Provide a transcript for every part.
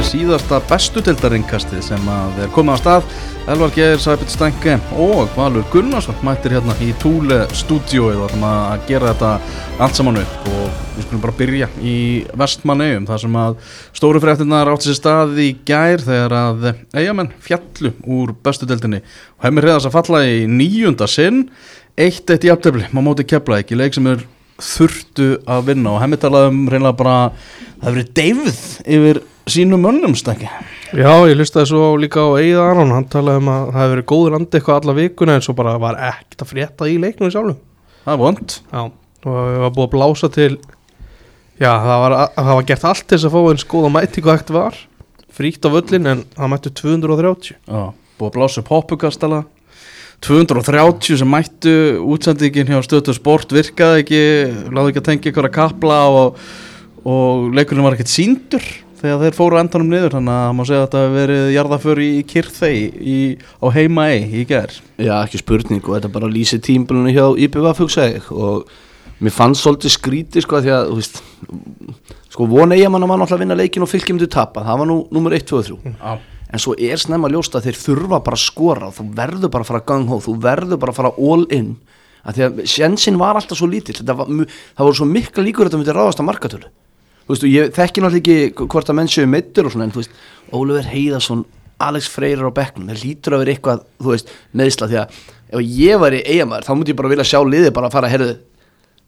síðasta bestutildaringkastið sem að er komið á stað. Elvar Geir, Sæbjörn Stænke og Valur Gunnarsson mættir hérna í Túle stúdióið og ætlum að gera þetta allt saman upp. Og við skulum bara byrja í vestmanneum þar sem að stóru fréttinnar átti sér stað í gær þegar að eigamenn fjallu úr bestutildinni og hefði reyðast að falla í nýjunda sinn. Eitt eitt í aftöfli, maður móti kepla ekki, leik sem er þurftu að vinna. Og hemmi talaði um reynilega bara það hefur verið deyfð yfir sínum önnum stakki Já, ég hlustaði svo líka á Eða Aron, hann talaði um að það hefur verið góður andi eitthvað alla vikuna en svo bara var ekkert að frétta í leiknum sjálfum það er vond Já, og það var búið að blása til Já, það var, það var gert allt til þess að fá eins góða mætingu hægt var fríkt á völlin en það mættu 230 Já, búið að blása upp hoppukastala. 230 sem mættu útsendingin hjá stötu sport virkaði ekki, láði ekki að tengja ykkur að kapla og, og leikurinn var ekkert síndur þegar þeir fóru endanum niður þannig að það má segja að þetta hefur verið jarðaför í kyrþei í, á heima ei í ger Já, ekki spurning og þetta bara lýsi tímbilinu hjá IPVF og mér fannst svolítið skríti sko því að, þú veist sko vona ég að manna mann alltaf að vinna leikin og fylgjum til tapa, það var nú nummer 1, 2 og 3 Já, en svo er snemma ljóst að þeir þurfa bara að skora þú verður bara að fara gang hó þú verður bara að fara all in að því að sjensin var alltaf svo lítill var, það voru svo mikla líkur að þetta myndi ráðast að markatölu þú veist ég þekki náttúrulega ekki hvort að menn séu meittur og svona en þú veist Ólfur Heiðarsson, Alex Freyrir á bekknum það lítur að vera eitthvað, þú veist, neðsla því að ef ég var í eigamæður þá myndi ég bara vilja sjá liði bara að fara, herðu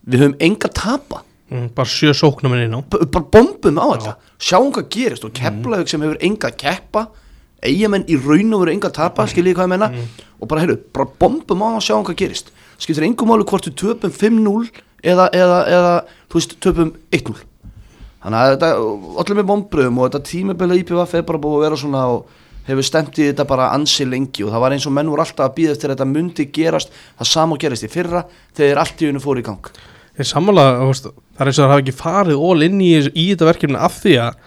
við höfum enga tapa. Mm, Bara sjö sóknum á. B bara bombum á þetta. Sjáum hvað gerist. Og Keflavík sem hefur enga keppa eigamenn í raun og veru enga tapa skiljið hvað ég menna og bara heyrðu, bara bombum á það og sjáum hvað gerist. Skiptir engum máli hvort við töpum 5-0 eða, eða, eða þú veist, töpum 1-0 þannig að þetta, allir með bombröðum og þetta tímabili IPVF er bara búið að vera svona og hefur stemt í þetta bara ansi lengi og það var eins og menn voru alltaf að býða eftir þetta myndi gerast það sama gerist í fyrra þegar allt í unum fór í gang. Ég sammála, það er eins og það hafa ekki farið all inn í, í þetta verkefni af því að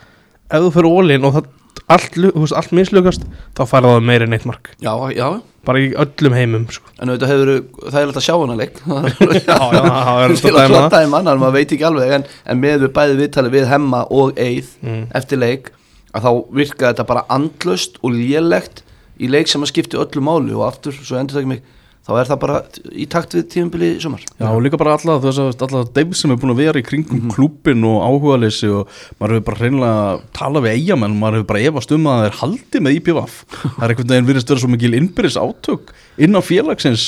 ef þú fyrir in og það allt, allt mislugast þá farið það meira en eitt mark. Já, já, bara í öllum heimum sko. en auðvitað hefur það er alltaf að sjá hana leik. Já, já, það er til að platta í mann, maður veit ekki alveg. En, en með við bæði viðtali við hemma og eið Mm. eftir leik að þá virka þetta bara andlust og lélegt í leik sem að skipti öllu máli. Og aftur, svo endur það ekki mig þá er það bara í takt við tímubili í sumar. Já, og líka bara alla þess að alla deyf sem er búin að vera í kringum Mhm. klúbin og áhugaleysi og maður hefur bara hreinlega talað við eigamenn maður hefur bara efast um að það er haldið með IPVaf það er einhvern veginn virðist vera svo mikil innbyrðis átök inn á félagsins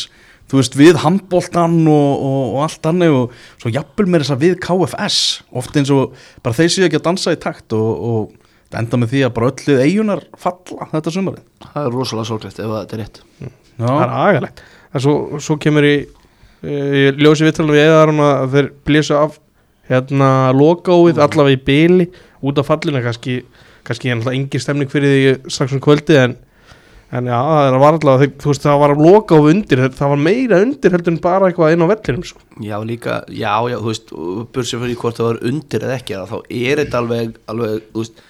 þú veist við handbóltan og, og, og allt annað og svo jafnvel með þess að við KFS oft eins og bara þeir séu ekki að dansa í takt og, og það enda með því að bara öllið eigunar falla þetta sumarið. Það er rosalega sorglegt ef að þetta er rétt. Það er Já, agalegt en svo, svo kemur í, í ljósi vittalum við eðarum að þeir blésa af hérna lokaóið allavega í byli út af fallinu kannski, kannski er náttúrulega engin stemning fyrir því strax um kvöldi en, en já, það var allavega þú veist, það var lokaóið undir það var meira undir heldur en bara eitthvað inn á vellinum sko. já líka, já, já, þú veist bursið fyrir hvort það var undir eða ekki þá er þetta alveg, alveg þú veist,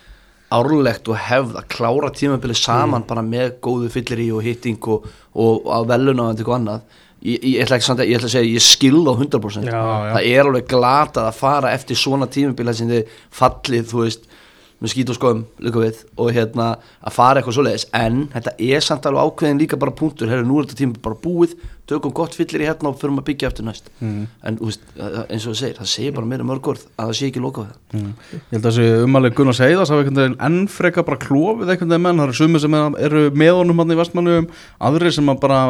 árlegt og hefð að klára tímabili saman bara með góðu fyllir í og hitting og, og, og á velun og eitthvað annað. Ég, ég, ætla að, ég ætla að segja ég skil á 100% Já, já. það er alveg glatað að fara eftir svona tímabili sem þið fallið, þú veist með skít og skoðum líka við og hérna að fara eitthvað svoleiðis. En þetta er samt alveg ákveðin líka bara punktur. Herru nú er þetta tíma bara búið. Tökum gott fyllir í hérna og förum að byggja eftir næst. Mm. en veist, eins og það segir það segir bara meira mörg orð að það sé ekki lokað það. Mm. Ég held að þessi umaleg Gunnar Seiðas hafa einhvern veginn enn freka bara klófið einhvern veginn menn, það eru sumir sem eru með honum hann í vestmannum, aðri sem að bara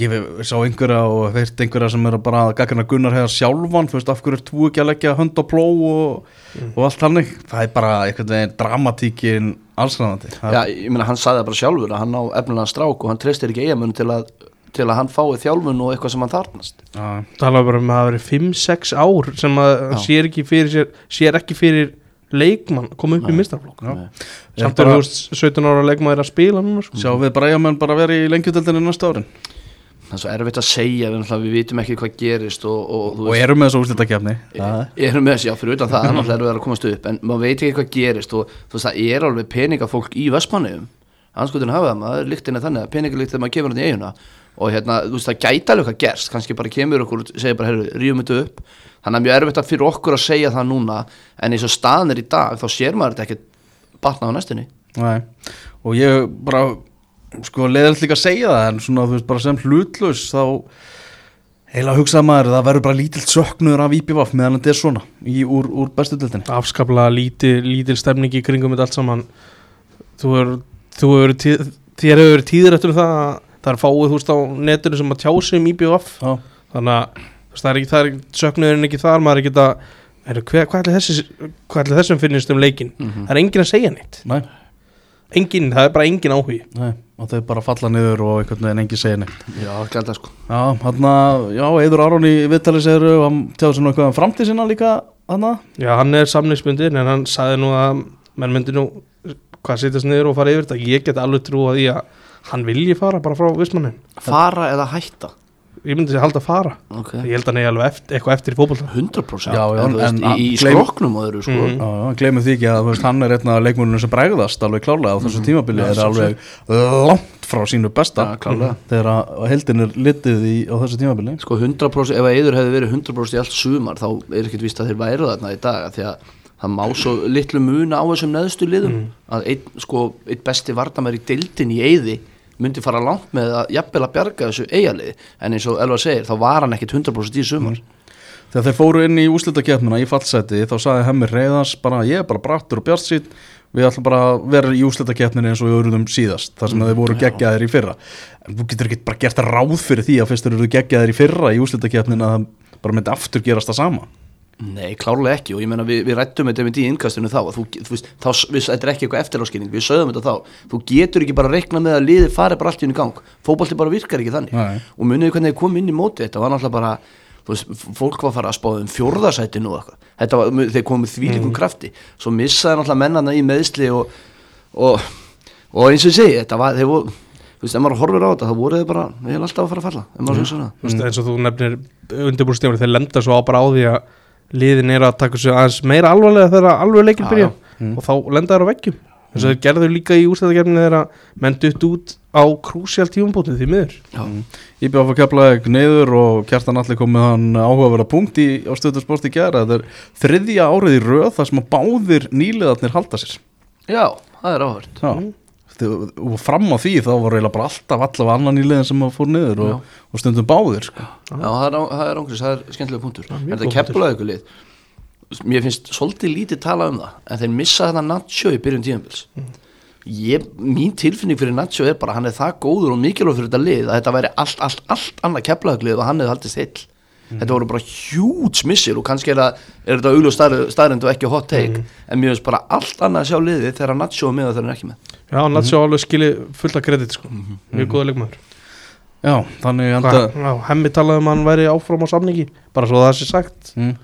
ég sá einhverja og veirt einhverja sem eru bara að gagna Gunnar hefða sjálfan, þú veist, af hverju er þú ekki að leggja hönd á pló og, og allt hannig það er bara einhvern veginn dramatíkin allsræðandi Já, ég meina hann sagði það bara sjálfur að hann á efnilega strák og hann treystir ekki eigamönu til að til að hann fái þjálfun og eitthvað sem hann þarnast Já, talaðu bara um að það hafi verið 5-6 ár sem að hann sér ekki fyrir sér, sér ekki fyrir leikmann að koma upp í Nei. mistarflokk já. samt er þú veist 17 ára leikmann er að spila núna sko. Sjá við bara eigamenn bara verið í lengjudeldinni næsta árin það er svo erfitt að segja við, vitum ekki hvað gerist og, og, þú og eru með þessu úrslitakefni Ég erum með þessi, já, fyrir utan það er náttúrulega að komast upp en maður veit ekki hvað gerist og þú veist, það er alveg peningafólk í Vestmanniðum anskutin hafa það, maður líktin er þannig að peningalíkt þegar maður kemur hann í eiguna og hérna, þú veist, það gæti alveg hvað gerst kannski bara kemur okkur og segir bara, herru, rífum þetta upp. Þannig að mjög erfitt að fyrir okkur að segja það núna en eins og staðan er í dag, þá sér maður þetta ekkert batna á næstunni. Nei, og ég bara sko leiðilegt líka að segja það en svona þú veist bara sem hlutlaus þá heila hugsaði maður það verður bara lítill söknuður af IPVF meðan þetta er svona í, úr, úr bestu dildinni afskaplega lítil, lítil stemning í kringum þetta allt saman. Þú er, þú er tíð, þér hefur verið tíður eftir það að það er fáið þú veist á netinu sem að tjá sig um Já, þannig að það er ekki, það er söknuðurinn ekki þar maður er ekki að hver, hvað hvað ætli þessum finnist um leikin Mhm. það er enginn að segja neitt. Nei, enginn, það er bara enginn áhugi. Nei og þau bara falla niður og einhvern veginn engi segja neitt. Já, gælda sko. Já, hann já, Eður Aron í Vittali segir og hann tjáði sér nú eitthvað um framtíð sinna líka hann já, hann er samningsbundin en hann sagði nú að menn myndi nú hvað sitjast niður og fara yfir þetta. Ég get alveg trú að því að hann vilji fara bara frá vissmannin Fara eða hætta ég myndi sér halda að fara. Ok. Ég held að er alveg eftir, eitthvað eftir í fótbolta. 100% Já, já, en, veist, en- í, í gleym- skroknum og öðru sko. Mhm. Já, já, gleymum því ekki að veist, hann er einn af leikmúlunum sem bregðast alveg klárlega á þessu tímabili. Já, er alveg langt frá sínu besta. Já, klárlega. þegar að heldin er litið í, á þessu tímabili. Sko 100% ef að eður hefði verið 100% í allt sumar þá er ekkert víst að þeir væru þarna í dag af því að það má svo litlu muna á þessum neðstu liðum. Að einn, sko, einn besti vardamær í deildin í eyði myndi fara langt með að jafnvel að bjarga þessu eigaliði en eins og Elva segir þá var hann ekkert 100% í sumar. Þegar þeir fóru inn í úslitakefnina í fallseti þá sagði hemmi reyðans bara ég er bara brattur og bjart sín við ætlum bara að vera í úslitakefninu eins og við eruðum síðast þar sem þeir voru geggjaðir í fyrra. En þú getur ekki bara gert ráð fyrir því að fyrst þeir eru geggjaðir í fyrra í úslitakefninu að það bara myndi aftur gerast það sama Nei, klárlega ekki og ég meina við, við rættum þetta með í innkastinu þá þú, þú veist, þá, við, þetta er ekki eitthvað eftiráskynning, við sögum þetta þá. Þú getur ekki bara að reikna með að liði fari bara allt í unni gang, fótbolti bara virkar ekki þannig. Nei. og muniði hvernig þið kom inn í móti þetta var náttúrulega bara, þú veist, fólk var að fara að spáða um fjórðarsæti nú eitthvað. Þetta var, þeir komið þvílíkum krafti. Svo missaði náttúrulega mennana í meðsli og, og, og eins og segi þetta var, þeir voru þú veist, ef maður horfir á þetta, þá voru þeir bara við erum alltaf að fara að falla, ef maður hugsa um það. Þú veist, eins og þú nefnir undirbúrstífni þeir lenda svo á bara á því að liðin er að taka sér aðeins meira alvarlega þegar alveg leikir Já, byrja Mm. og þá lenda þær á veggjum. Eins og þeir gerðu líka í úrstæðakefni þegar menn dutt út á krúsjál tífumbótið því miður. Já, Íbjáf að kepla niður og kjartan allir kom með hann áhugaverða punkt í, í gera þetta er þriðja árið í röð þar sem að báðir nýliðarnir halda sér. Já það er áhört og fram á því þá var eiginlega bara alltaf allavega annan nýliðin sem að fór niður og, og stundum báðir sko. Já, það er, á- það er það er skemmtilega punktur. Já, En góð keppulaði ykkur lið Mér finnst svolítið lítið tala um það En þeir missa þetta Nacho í byrjun tíðanbils ég, Mín tilfinning fyrir Nacho er bara Hann er það góður og mikilvæg fyrir þetta lið Að þetta væri allt, allt, allt annað keppulaði lið Og hann hefði haldist heill Þetta voru bara hjúts missir og kannski er, það, er þetta auðvitað staðrind og ekki hot take en mér finnst bara allt annað að sjá liðið þegar Nacho er með og þegar hann er ekki með Já, hann lætt svo alveg skili fullt af kredit sko. mjög góða leikmaður. Já, þannig Hvað, enda já, Hemmi talaði um að hann væri áfram á samningi bara svo það sé sagt. Mm,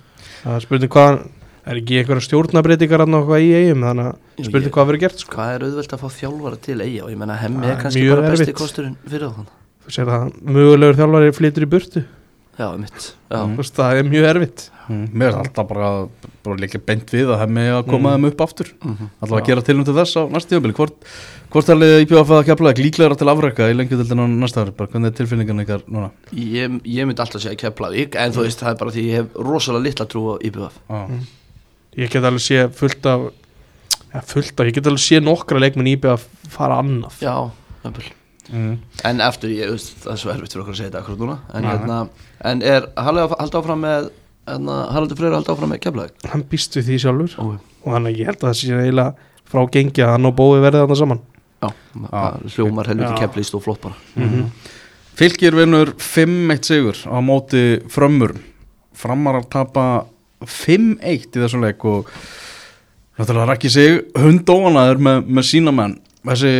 það er spurning hvað er ekki einhverja stjórnabreitingar hann okkur í eigum þannig að spurning Ég- hvað verður gert sko. Hvað er auðvelt að fá þjálfara til eiga og ég menna hemmi er kannski bara besti erfitt. kosturinn fyrir það þú sér að mögulegur þjálfari flytur í burtu. Já, mitt Já, Mm. Það er mjög erfitt mm, Mér er alltaf bara, bara líka beint við að hemmi að koma þeim upp aftur. Mhm. Alltaf að gera tilum til þess á næstu tíðabili Hvort, hvort er liðið Íbjáf að kepla líklegra til afreka í lengjadildin á næsta ári? Bara hvernig er tilfinningan ykkar núna? Ég, ég myndi alltaf segja Keflavík en þú veist það er bara því ég hef rosalega litla trú á IBF Já, ég get alveg sé fullt af ja, fullt af, ég get alveg sé nokkra leikmenn íbjöð að fara annað. Já, jafnvel. mm. en eftir ég veist það er svo erfitt fyrir okkur að segja þetta akkurat núna en, hérna, en er Halli að halda áfram með hérna, Haraldur Freyr að halda áfram með Keflavík. Hann býst við því sjálfur. Ó, og hann ég held að það sé eiginlega frá gengi að hann og bói verði þarna saman. Já, það hljómar helviti Já. keflist og flott bara. Mhm. Fylgir vinnur 5-1 sigur á móti frömmur Framar að tapa 5-1 í þessum leik og náttúrulega rækki sig hundóanaður með, með sína menn. Þessi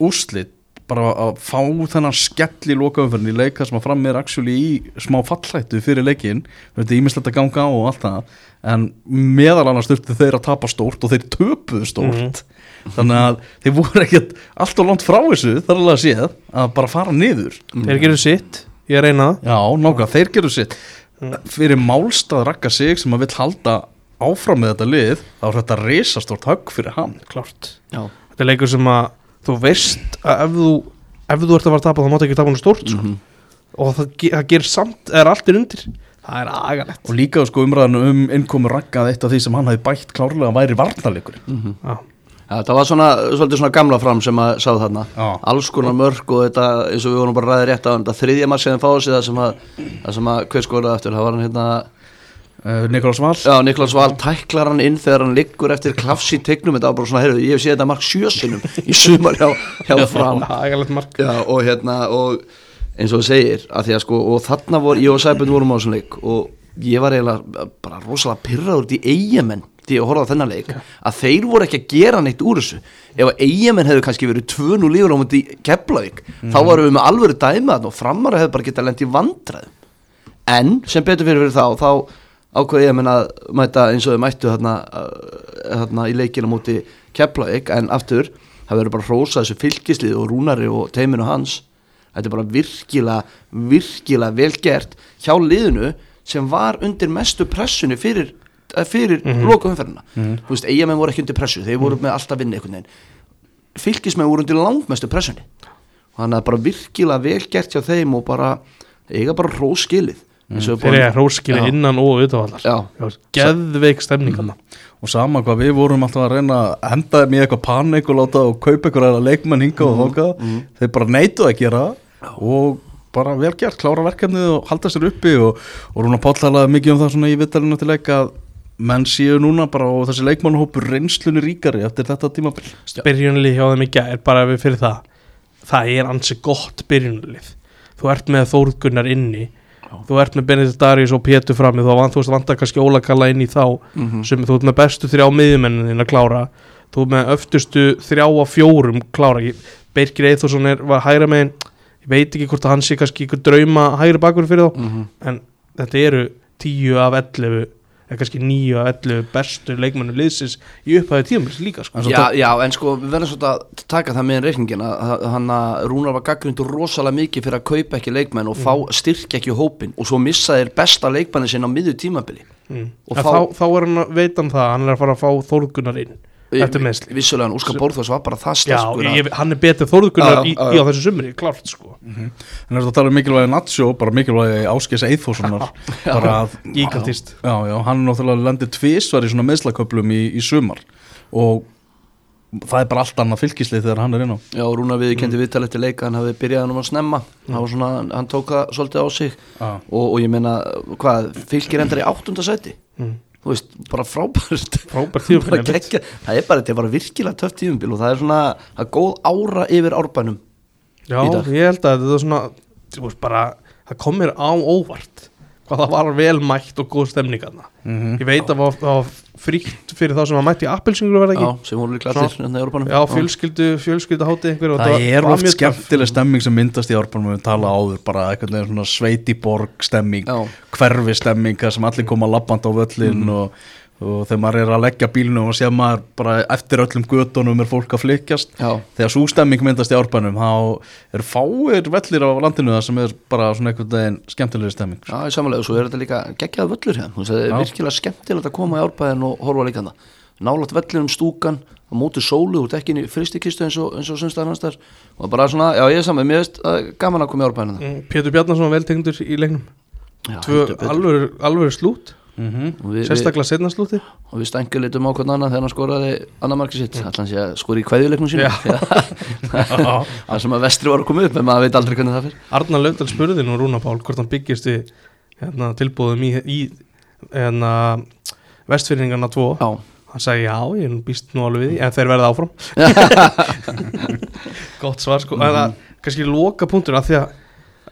úrslit bara að fá þennan skell í lokaumferðin í leika sem að fram er actually í smá fallættu fyrir leikin þetta er ímislegt að ganga á og allt það. En meðal annars þurftu þeir að tapa stórt og þeir töpuðu stórt. Þannig að þeir voru ekkert allt og langt frá þessu þar alveg að séð að bara fara niður. Þeir gerðu sitt, ég reyna Já, nákvæm, þeir gerðu sitt. Fyrir málstað rakka sig sem að vill halda áfram með þetta lið þá er þetta risastort högg fyrir hann. Klárt. Já, þetta er leikur sem að þú veist að ef þú ef þú ert að fara að tapa þá máttu ekki tapa hann stórt sko. Mhm. og það, það gerir samt er allt er undir það er agalegt og líka sko umræðinu um innkomu rakka að eitt af því sem hann hafi bætt klárlega væri varnarleikur Mhm. Já. Já, það var svona, svolítið svona gamla fram sem að sá þarna Já. alls konar mörg og þetta eins og við vorum bara ræðið rétt á þetta þriðja marg sem fáið sig það sem að, sem að hver skoraði aftur, það var hann hérna uh, Nikolás Val Já, Niklas Val tæklar hann inn þegar hann liggur eftir klafs í tegnum þetta var bara svona, heyrðu, ég hef séð þetta mark sjösinum í sumar hjá, hjá fram. Já, og hérna, og eins og þú segir, að því að sko, og þarna voru, ég og Sæbjörn vorum á þessum leik og ég var eiginlega bara rosalega pyrraður út í eigamenn því að horfa á þennan leik, að þeir voru ekki að gera neitt úr þessu, ef að eigamenn hefðu kannski verið 2-0 lífur á múti Keflavík, þá varum við með alvöru dæmaðan og framara hefðu bara getað lent í vandræðum. En sem betur fyrir fyrir þá þá ákveði ég að mæta eins og þau mættu þarna, uh, þarna í leikina múti Keflavík en aftur það verður bara hrósa þessu fylgislið og rúnari og teiminu hans. Þetta er bara virkilega, virkilega vel gert hjá liðinu sem var undir mestu pressunni fyrir, eh, fyrir mm -hmm. lokaumferðina þú veist, eigamenn voru ekki undir pressu þeir voru með alltaf vinni einhvern veginn. Fylgismenn voru undir langmestu pressunni. Þannig að bara virkilega vel gert hjá þeim og bara eiga bara róskilið mm. Þeir eru hróskili innan og utanvallar Já. Geðveik stemning hann og sama hvað við vorum alltaf að reyna að henda þeim í eitthvað panik og láta og kaupa eitthvað leikmenn hinga og þóka þeir bara neitu að gera og bara vel gert, klára verkefnið og halda sér uppi og, og Rúna Páll talaði mikið um það svona í vittalinu til leik að menn séu núna bara og þessi leikmannhópur reynslunni ríkari eftir þetta tímabil. Byrjunlið hjá þeim í gær bara við fyrir það Það er ansi gott byrjunlið Þú ert með Þórgunnar inni Þú ert með Benedikt Darius og Pétur frammi Þú vant, veist vantar kannski Óla Kalla inn í þá Mhm. sem þú ert með bestu þrjá miðjumennin að klára. Þú ert með öftustu þrjá á fjórum klára. Birgir Eithosson er, var hægra megin. Ég veit ekki hvort að hann sé kannski ykkur drauma hægra bakur fyrir þá. Mhm. en þetta eru 10 af 11 eða kannski 9 af 11 bestu leikmennu liðsins í upphæðu tímils líka sko. En svo Já, já, en sko við verðum svolítið að taka það með reikningin að hann að Rúnar var gaggrindur rosalega mikið fyrir að kaupa ekki leikmenn og fá styrkja ekki hópin og svo missa þeir besta leikmennin sinna á miðju tímabili mm. fá- þá, þá er hann að veit hann það hann er að fara að fá Þórðgunnar inn eftir meðsli Vissulega, en Úskar Bórþós var bara það Já, ég, hann er betur Þórðgunnar Já, í, í á þessu sumri, klárt sko. En er þetta að tala um mikilvægi Natsjó bara mikilvægi Gíkantist Já, já, hann er náttúrulega lendir tvísvar í svona meðslaköplum í, í sumar. Og það er bara allt annað fylgislið þegar hann er inn á. Já, Rúnar við kendi viðtal eftir leika hann hafi byrjað hann um að snemma. Hann, var svona, hann tók það svolítið á sig. Já. og, og ég meina, hvað, fylgir endar í áttunda sæti? Mm. Þú veist, bara frábært Frábært geggjað. það er bara, þetta er bara virkilega töff tíumbil og það er svona, það er góð ára yfir árbænum Já, ég held að þetta er svona þú veist, bara, það kom mér á óvart hvað það var vel mætt og góð stemning aðna Mhm. Ég veit að það var, frítt fyrir þá sem var mætt í appelsingur verða Já, ekki? Sem Svona- allir hérna í árbænum. Já, fjölskyldu, fjölskyldu háti einhver Það er oft skemmtileg stemming sem myndast í árbanum við tala áður, bara veginn svona sveitiborg stemming, Já. hverfi stemming sem allir koma labband á völlin og, og þegar maður er að leggja bílnum og sé maður bara eftir öllum götunum er fólk að flykkjast. Já, þegar svo stemming myndast í árbanum þá er fáir vellir á landinu það sem er bara svona einhvern veginn skemmtileg stemming já, í samanlega og svo er þetta líka geggjað völlur hérna, það er Já. virkilega skemmtilegt að koma í árbæðin og horfa líka hana nálat vellinum stúkan á móti sólu úr dekkinni fristikistu eins og, eins og sumstaðar hans þar og bara svona, já ég er saman, mér veist að gaman að koma í árbæðin Mm, Pétur Bjarnason var veltengdur í leiknum. Já, Tvö alveg, alveg slút mm -hmm. við, Sérstaklega setna slúti og við stengum litum á hvern annan þegar hann skoraði annar marki sitt, mm. allan sé að skori í kveðjuleiknum sínu það sem að vestri var að koma upp en maður veit aldrei hvernig það fyrir Arnar Löndal spurði nú Rúna Pál hvort hann byggist í hérna, tilbúðum í, í hérna, vestfyrningarna 2 Já, hann sagði já, ég er nú býst nú alveg við því. En þeir verða áfram. Gott svar sko. En það kannski loka punktur að því að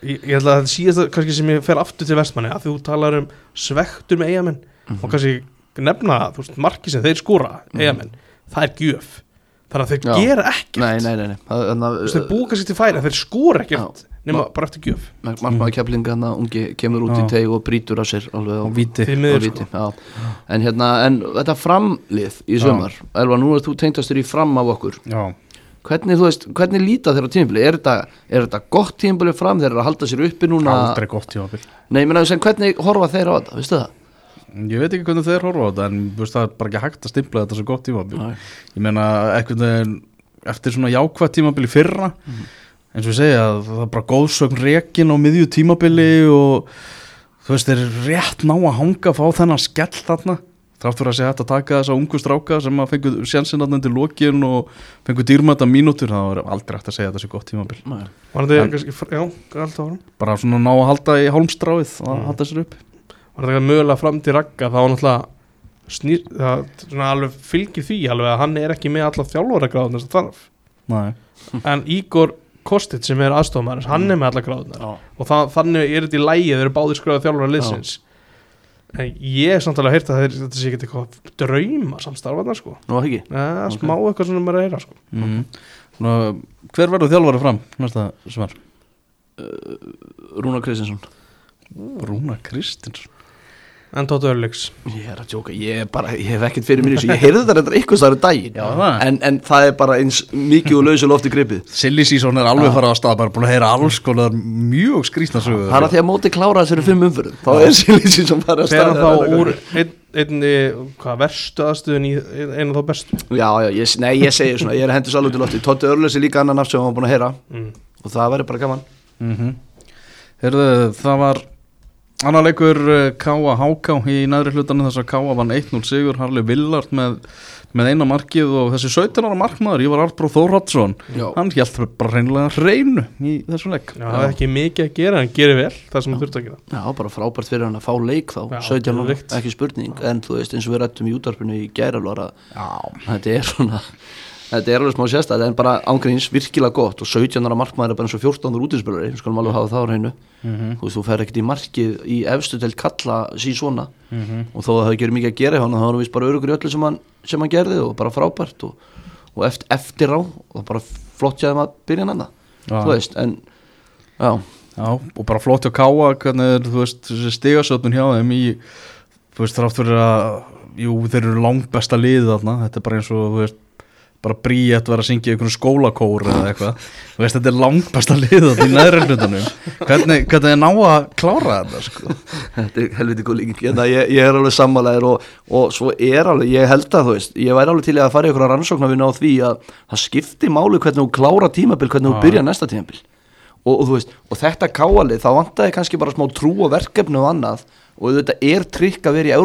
ég, ég held að þetta síðast kannski sem ég fer aftur til vestmanni að þú talar um svektur með eigamenn og kannski nefna veist, marki sem þeir skora eigamenn, það er gjöf. Þannig að þeir Já. gera ekkert. Nei, nei, nei, nei. Það, veist, þeir að búa kannski til færi þeir skora ekkert nema bara eftir gjöf. Markmaður kefling hann að ungi kemur út í Já. teig og brýtur á sér alveg á því á víti, sko. en hérna, en þetta framlið í sömar, Elva, nú er þú tengtastur í fram af okkur, Já, hvernig veist hvernig líta þeirra tímabili, er þetta er þetta gott tímabili fram, þeir eru að halda sér uppi núna, aldrei gott tímabil. Nei, meina sem hvernig horfa þeir á þetta, veistu það? Ég veit ekki hvernig þeir horfa á þetta en veist, það er bara ekki hægt að stimpla þetta svo gott tímabil. Nei. Ég meina, veginn eftir svona jákvæð tímabil í fyrra eins og ég segja, það er bara góðsögn rekin á miðju tímabili og þú veist, þeir rétt ná að hanga að fá þennan skell þarna þrátt fyrir að sé hægt að taka þessa ungu stráka sem að fengu sjansinatna til lokin og fengu dýrmæta mínútur það var aldrei hægt að segja að þetta sé gott tímabil. Nei. Var þetta kannski, já, alltaf árum bara svona ná að halda í hálmstráið að Mm. halda sér upp. Var þetta mögulega fram til ragga þá var náttúrulega snýr, það svona alveg fylgir því alveg að hann er ekki með alla þjálfara gráðunar sem þarf. Nei. en Ígor Kostit sem er aðstofamæður hann er með alla gráðunar og það, þannig er þetta í lægi þeir eru báðir skráða þjálfara liðsins en ég er samt alveg að heyrta að þetta sé ekki eitthvað drauma samstarfaðna sko Nú ekki Eða, Ok. smá eitthvað svona maður að heyra sko mm. Svona, hver verður þjálfari fram næsta svar? Rúnar Kristinsson Rúna Kristins en Tóta Örleiks Ég er að djóka, ég er bara, ég hef ekkert fyrir mér Ég heyrði þetta reyndar eitthvað stæður daginn. Já, það. en, en það er bara eins mikið og lausu lofti gripið. Silly Season er alveg farað á stað bara búin að heyra alls konar mjög skrýstna sögur. Það er að því að móti klára þessu fyrir fimm umfyrir Þá er Silísin sem bara fer hann þá úr einn, einni hvað verstu aðstöðun í einu þá bestu? Já, já, ég, nei, ég segi svona, ég er að hendur salur til lofti. Tótti Örlösi líka annan nafn sem hann var búin að heyra. Mm. Og það verður bara gaman. Mm Herðu, það var annar leikur eh, K.A. Háká í næðri hlutanum þess að K.A. vann 1-0 sigur Harli Villard með, með eina markið og þessi 17 ára markmaður, Ívar Arbró Þórhatsson Já, hann hjælt bara reynilega hreinu í þessum leik. Já, það er ekki mikið að gera, en gerir vel það sem hann þurft að gera. Já bara frábært fyrir hann að fá leik þá. Já, 17 ára, ekki spurning En þú veist, eins og við rættum í útarpinu í Já, Þetta er svona Þetta er alveg smá sérstæð, en bara ángríns virkilega gott. Og 17 ára markmaður er bara eins og 14 ára útinspilari, við skulum alveg hafa það á hreinu. Mhm. þú veist, þú fer ekkert í markið í efstu til kalla sín svona. Mhm. og þó að það hafi gerið mikið að gera hjá hann þá hann vist bara örugur í öllu sem hann, sem hann gerði og bara frábært og, og eftir, eftir á og bara flott þeim að byrja hann þú veist, en já, Já, og bara flott hjá Káa hvernig er, þú veist, stigasötun hjá þeim í, þú veist, þrátt fyrir að jú, þeir eru langt besta liðið þarna, þetta er bara eins og, þú veist bara bríett vera að syngja í einhvern skólakór eða eitthvað, þú veist, þetta er liðið þarna í neðri hlutunum hvernig, hvernig er ná að klára þetta, sko? Þetta er helviti góð líking. Ég, ég, ég er alveg sammálaðir og, og svo er alveg, ég held að þú veist ég væri alveg til að fara í ykkur rannsóknarvinna á því að það skipti máli hvernig þú klára tímabil hvernig þú byrja næsta tímabil. Og, og veist, og þetta káalið þá vantaði kannski bara smá trú og verkefni og annað. Og þetta er trygg að vera í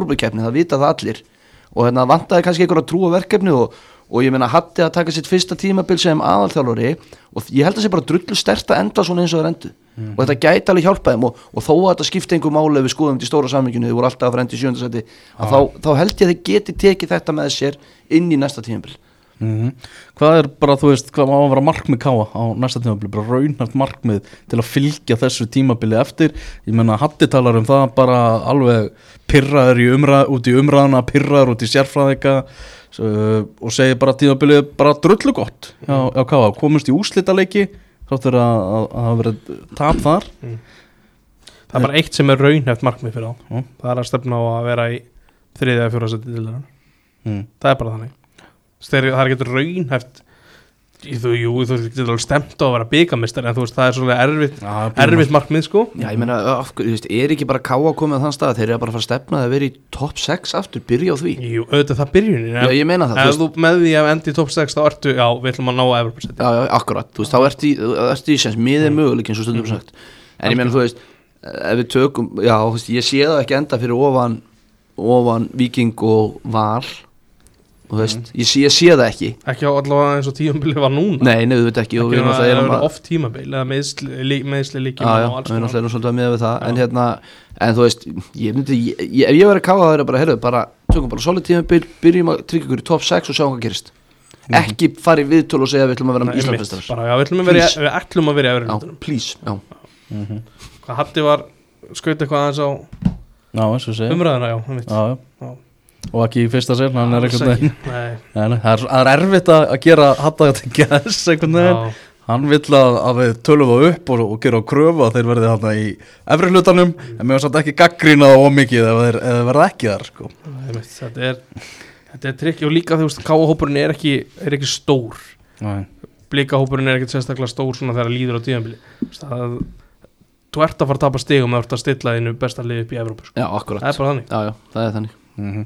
Og ég meina hatti að taka sitt fyrsta tímabil sem aðalþjálfari og ég held að það sé bara drullu stert að enda svona eins og það er endu og þetta gæti alveg hjálpa þeim og, og þó að þetta skipti einhver máli við skoðum í stóra saminginu þau voru alltaf að fara endi í sjöndasæti að þá, þá held ég að þeir geti tekið þetta með sér inn í næsta tímabil mm Hvað er bara, þú veist, hvað má að vera markmið Káa á næsta tímabili, bara raunhæft markmið til að fylgja þessu tímabili eftir? Ég menna, Hatti talar um það bara alveg pyrraður í umræð, út í umræðuna, pyrraður út í sérfræðika uh, og segir bara tímabili bara drullu gott á, á Káa, komist í úslitaleiki þáttur að að- að hafa verið tap þar. Það er bara eitt sem er raunhæft markmið fyrir þá. Já. það er að stefna á að vera í þriðið eða fjóra seti til mm. það er bara þannig Þeir, það er ekki raunhæft. Þú, jú, þú getur alveg stemt á að vera byggamistari en þú veist, það er svolítið erfitt Já, erfitt markmið sko. Já, ég meina, þú veist, er ekki bara káa komið á þann stað? Þeir eru bara að fara að stefna að vera í top 6 aftur, byrja á því. Jú, auðvitað það byrjunin Já, ég meina það, þú Ef veist, þú með því að endi í top 6 þá ertu, já, við ætlum að ná að Evropasæti já, já, akkurat, þú veist, þá ertu í, ertu í sens, miðið möguleik eins og stundum sagt. En ég meina, þú veist, ef við tökum já, þú veist, ekki veist, ég sé, ég sé það ekki. Ekki á allavega eins og tíumbili var núna. Nei, nei, þú veit ekki. Og Ekki við að það er að oft tímabil eða meðsli, meðsli líkjum Já, við erum svolítið að miða við það. Já. en hérna, en þú veist ég myndi, ég, ég, ef ég verið að káða það er bara, heyrðu, bara tökum bara solid tímabil, byrjum að tryggja ykkur í top 6 og sjáum hvað gerist. Ekki fara í viðtöl og segja að við ætlum að vera já, við ætlum að vera, Please. við ætlum að vera í Já, Evropasæti please, já. Hvað Hatti var, skaut eitthvað aðeins á Já, eins og segja umræðina, já, Og ekki í fyrsta er ekki. Nei, Það er, það er erfitt að að gera hatta þetta gæs einhvern veginn Hann vill að, að við tölum það upp og, og gera á kröfu að þeir verði þarna í efri hlutanum en mér var samt ekki gaggrína það ómikið ef þeir, ef þeir verða ekki þar sko. einmitt, þetta er þetta er trikk og líka þú veist káahópurinn er ekki, er ekki stór Nei. blíkahópurinn er ekkert sérstaklega stór svona þegar líður á tíðanbili það þú ert að fara að tapa stigum eða þú ert að stilla þínu besta lið upp í Evrópu sko. Já, akkurat það er bara þannig Já, já, það er þannig Mm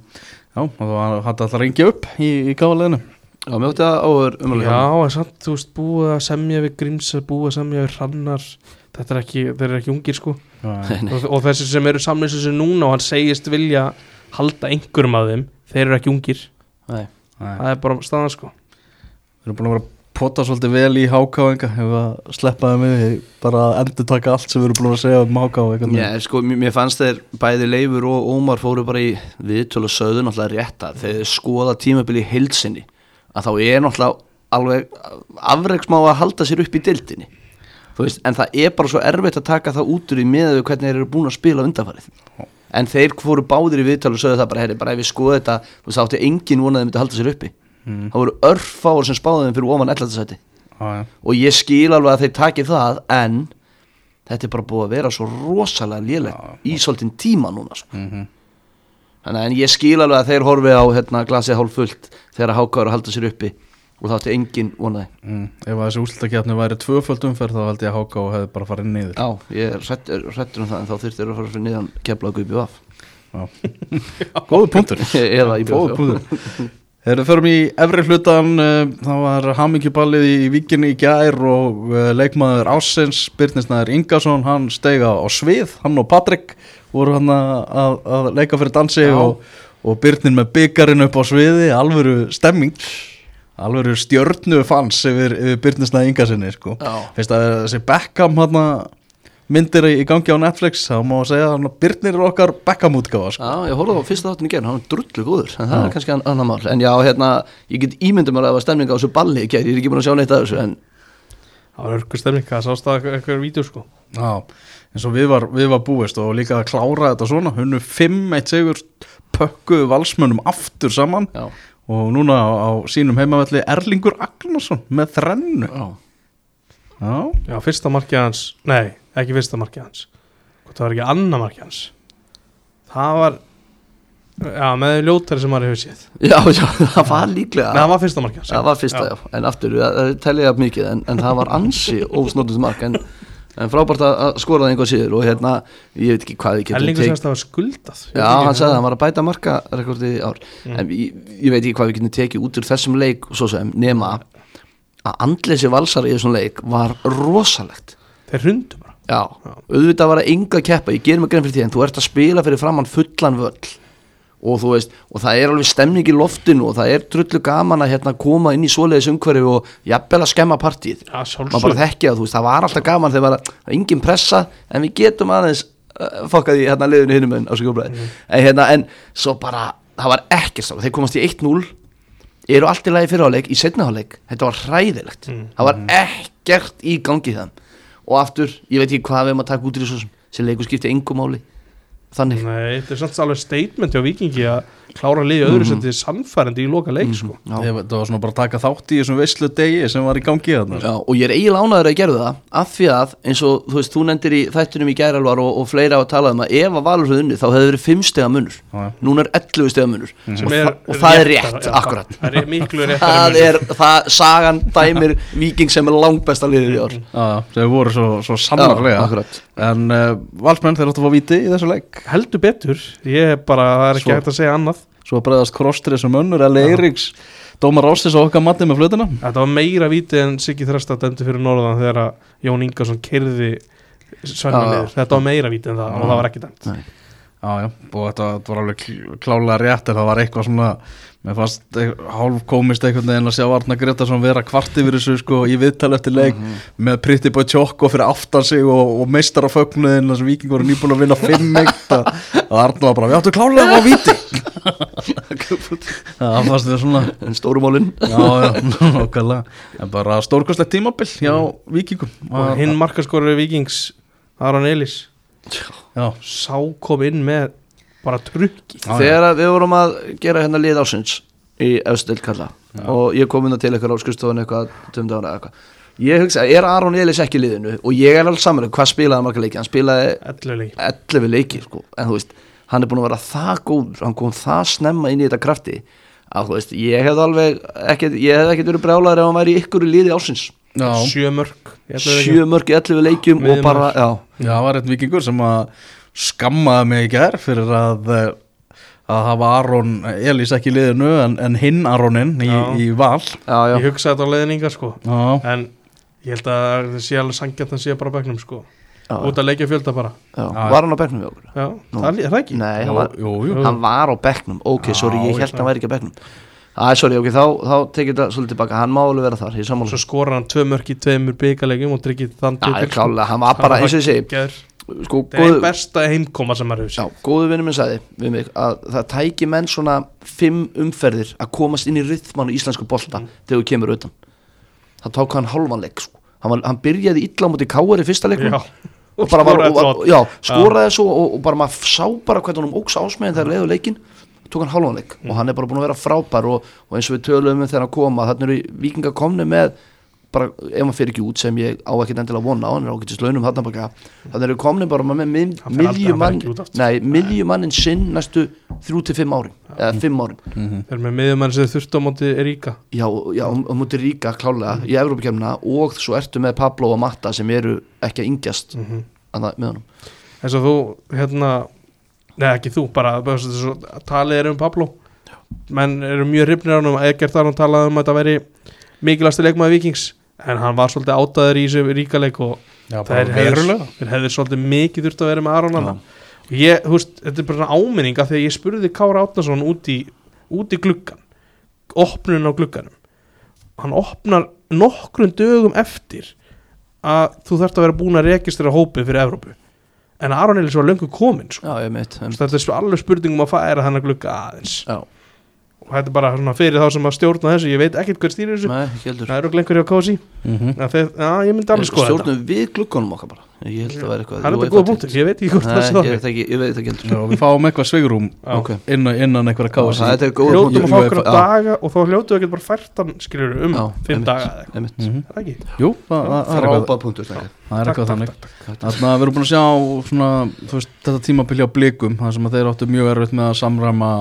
Já, og var hætti alltaf að ringja upp í, í gáleðinu Já, mér átti að áður umlega já, en samt, þú veist, búið að semja við Gríms búið að semja við Hrannar þetta er ekki, þeir eru ekki ungir sko. Og, og þessi sem eru samlýsins núna og hann segist vilja halda einhverjum af þeim þeir eru ekki ungir. Nei. Nei. það er bara staðan sko. Við erum búin að vera pota svolítið vel í hákáinga Hefur að sleppa þeim við Bara endur taka allt sem við erum búin að segja um hákáinga Já, sko, mér fannst þeir bæði Leifur og Ómar fóru bara í viðtölu og sögðu náttúrulega rétta þegar skoða tímabili í heilsinni að þá er náttúrulega alveg afreiksmá að halda sér upp í dildinni veist, en það er bara svo erfitt að taka það út úr í með við hvernig þeir eru búin að spila undanfarið. En þeir fóru báðir í viðtölu og sögðu það bara, herri, bara ef við skoða þetta þú veist, Mm. það voru örfáur sem spáðu þeim fyrir ofan 11. seti Já, já. og ég skil alveg að þeir taki það en þetta er bara búið að vera svo rosalega lélegt í svolítinn tíma núna sko. Mhm. þannig að en ég skil alveg að þeir horfi á hérna, glasið hálf fullt þegar hákáður að halda sér uppi og þá ætti engin vonaði Mm. Ef að þessi úslutakefni væri tvöföld umferð þá held ég að háká hefði bara farið niður já, ég er hrættur um það en þá þurftir að fara fyrir niðan kefla og gupi af Góðu punktur eða í Góðu bjóð punktur Þegar við förum í efri hlutan uh, þá var hamingjuballið í vikinni í gær og uh, leikmaður Ásens Byrnisnæður Ingarsson, hann steiga á svið, hann og Patrik voru hann að, að, að leika fyrir dansi Já. og, og Byrnin með byggarinn upp á sviði, alvöru stemming alvöru stjörnu fans yfir, yfir Byrnisnæður Ingarssoni sko. Fyrst að þessi Beckham hann myndir í gangi á Netflix þá má segja að Byrnir er okkar Beckham útgáfa sko. Já, ég horfði á fyrsta þáttin í gerð, hann er drullu góður en það Já. er kannski ann- annað mál. En já, hérna, ég get ímyndum að það var stemning á þessu balli ég er ekki búin að sjá neitt af þessu en það var örgur stemning, það sást það eitthvað vídeo sko. Já, eins og við var, við var búist og líka að klára þetta svona hunnu 5-1 sigur pökkuðu valsmönnum aftur saman. Já, og núna á, á sínum heimavelli Erlingur Agnarsson með þrennu. Já, Já, já, fyrsta markið hans, nei, ekki fyrsta markið hans. Hvort það var ekki annar markið hans? Það var já, með ljótari sem maður hefur séð. Já, já, það var líklega. Nei, það var fyrsta markið hans Það var fyrsta, já, en aftur, það, telja ég af mikið en, en það var ansi ósnóttust mark en, en frábært að skora það einhvað síður og hérna, ég veit ekki hvað ég getum semst það var skuldað Já, hann sagði að hann var að bæta markarekordi í ár. En ég, ég veit ekki hvað við getum tekið út úr þessum leik svo sem nema að andleysi valsar í þessum leik var rosalegt. Þeir hrundu bara. Já, auðvitað var að enga keppa, ég ger mig grein fyrir því en þú ert að spila fyrir framann fullan völl. Og þú veist, og það er alveg stemning í loftinu og það er trullu gaman að hérna koma inn í svoleiðis umhverfi og jafnvel að skemma partíð já, maður bara sjálfsög þekki að þú veist, það var alltaf gaman þegar það er engin pressa en við getum aðeins uh, fokkað í hérna liðinu hinum en mm. en hérna, en svo bara, það var ekkert þeir komast í 1-0 eru allt í lagi fyrirháleik, í setnaháleik þetta var hræðilegt, Mm. það var ekkert í gangi þann og aftur, ég veit ekki hvað við erum að taka út í þessu sem leikur skipti engum máli. Þannig. Nei, þetta er samt alveg statement hjá Vikingi að klára liði öðru sem þetta er sannfærandi í loka leik sko. Já. Ég, það var svona bara að taka þátt í þessum veislu degi sem var í gangi þarna. Já, og ég er eiginlega ánæður að gera það af því að eins og þú veist, þú nefndir í þættunum í gæralvar og, og fleira á að tala um að ef að Valur hefði unni þá hefði verið 5 stega munur. Já. núna er 11 stega munur. Sem og, er þa og það er rétt, já, akkurat. Það er miklu rétt það er, það, sagan dæmir viking sem er langbesta liðið í ár. Já, þeir voru svo, svo akkurat. En uh, valsmenn þeir áttu að fá víti í þessu leik? Heldur betur, ég er bara það er ekki hægt að segja annað Svo að bregðast krostur þessum önnur Eli Eiríks, Dómar Ástis og okkar mati með flötuna þetta var meira víti en Siggi Þresta dæmdi fyrir norðan þegar Jón Ingarsson kerði Svenna niður, þetta var meira víti en það og það var ekki dæmt. Já, já, og þetta, var alveg kl- klálega rétt en það var eitthvað svona mér fannst hálf komist einhvern veginn að sjá Arna Gretarsson vera kvart yfir þessu sko í viðtal eftir leik með Pretty Boy Choco fyrir aftan sig og, og meistar á fögnuðin þess að Viking voru nýbúin að vinna 5-1 að að Arna var bara, við áttu klálega að fá víti. Það fannst þér svona en stórumálin já, já, okkarlega en bara stórkostlegt tímabill hjá Vikingum og hinn markaskorur Vikings Aron Elís. Já, sá kom inn með bara trukki. Já, þegar að við vorum að gera hérna lið ásins í Östil kalla og ég kom inn til eitthvað á skristofun eitthvað tjómdána eða eitthvað. Ég hugsa, er Aron Elís ekki í liðinu? Og ég er alveg saman, hvað spilaði hann marga leiki? Hann spilaði 11 leik 11 leiki sko. en þú veist, hann er búin að vera það góð hann kom það snemma inn í þetta krafti að þú veist, ég hef alveg ekkert, ég hef ekkert verið brjálaður ef hann væri í ykkur í liði ásins já, sjö mörg í 11 leikjum. sjö mörg í 11 leikjum og bara, já, Já, var einn vikingur sem að skammaði mig í gær fyrir að eh, að hafa Aron Elís ekki í liðinu en, en hinn Aronin í, í val. Já, já, ég hugsaði þetta á leiðninga sko. Já, en ég held að það sé alveg sangjart að sé bara á bekknum sko. Já. út að leikja fjölda bara. Já, Já. var hann á bekknum við okkur? Það er það ekki. Nei, hann var, jú, jú. hann var á bekknum. Ok, sorry, ég held að hann væri ekki á bekknum. Æ, sorry, ok, þá, þá tekið þetta svolítið tilbaka Hann má alveg vera þar, Svo skora hann tvö mörk í tveimur byggalegjum og tryggir þann ég klálega, hann var bara, eins og ég segi Sko, Það er einn besta heimkoma sem maður hefur góðu vinnur minn sagði við mig að það tæki menn svona fimm umferðir að komast inn í rythman og íslensku bolta Mm. þegar þú kemur utan það tók hann halvan leik sko. hann, hann byrjaði illa á móti káir í fyrsta leiknum Já, og bara var, og, tvö. já, skoraði svo og, og bara maður sá bara hvernig hann óks ásmegin þegar leiðu leikin tók hann halvan leik Mm. og hann er bara búin að vera frábær og, og eins og við töluðum um þegar hann koma þannig eru vikinga komni með bara ef hann fyrir ekki út sem ég á ekkert endilega að vona á hann er ágættis launum þarna baka þannig eru komni bara með Hann hann ekki miðjumannin sinn næstu þrjú til fimm árin eða fimm árin. Mhm. Þeir eru með miðjumann sem þurftu á móti Ríka. Já, já, og múti ríka klálega í Evrópakefna og svo ertu með Pablo og Matta sem eru ekki að yngjast mm Mhm. með honum. Eins og þú, hérna Nei, ekki þú, bara, svo, svo, talið er um Pablo. Menn eru mjög hrifnir á hann Egert þar hann talaði um að þetta veri mikilvægsti leikmaði vikings en hann var svolítið átaður í þessu ríkaleik og Já, bara hefði, svolítið mikið þurft að vera með Aron hann og ég, þú veist, þetta er bara svona áminning af því að ég spurði Kára Átnason út í út í gluggan opnun á glugganum. Hann opnar nokkrum dögum eftir að þú þarft að vera búin að rekistera hópið fyrir Evrópu. En Aron Elís var löngu komin sko. já, ég mitt þetta er svo alveg spurningum að færa hann að glugga aðeins. Já, og þetta er bara svona fyrir þá sem að stjórna þessu. Ég veit ekkert hver stýrir þessu. Nei, það eru glengur hjá Kosi Mhm. þeir, já, ég myndi alveg skoða þetta. stjórnum við gluggunum okkar bara. Ég held að vera eitthvað það er þetta góða punktur, ég veit ekki hvort það sé ég það veit ekki, ég veit ekki heldur. Við fáum eitthvað sveigrum Já. ok, innan, innan það er góða hljótum að fá okkur já. daga og þá hljótum við ekki bara fært hann skilur um fimm daga eitthvað. Mhm. Er það ekki? Jú, það, það, það er eitthvað frábæð punktur. Það er eitthvað þannig. Þannig að við erum búin að sjá svona, þú veist, þetta tímabilja á blikum þar sem að þeir áttu mjög erfitt með að samræma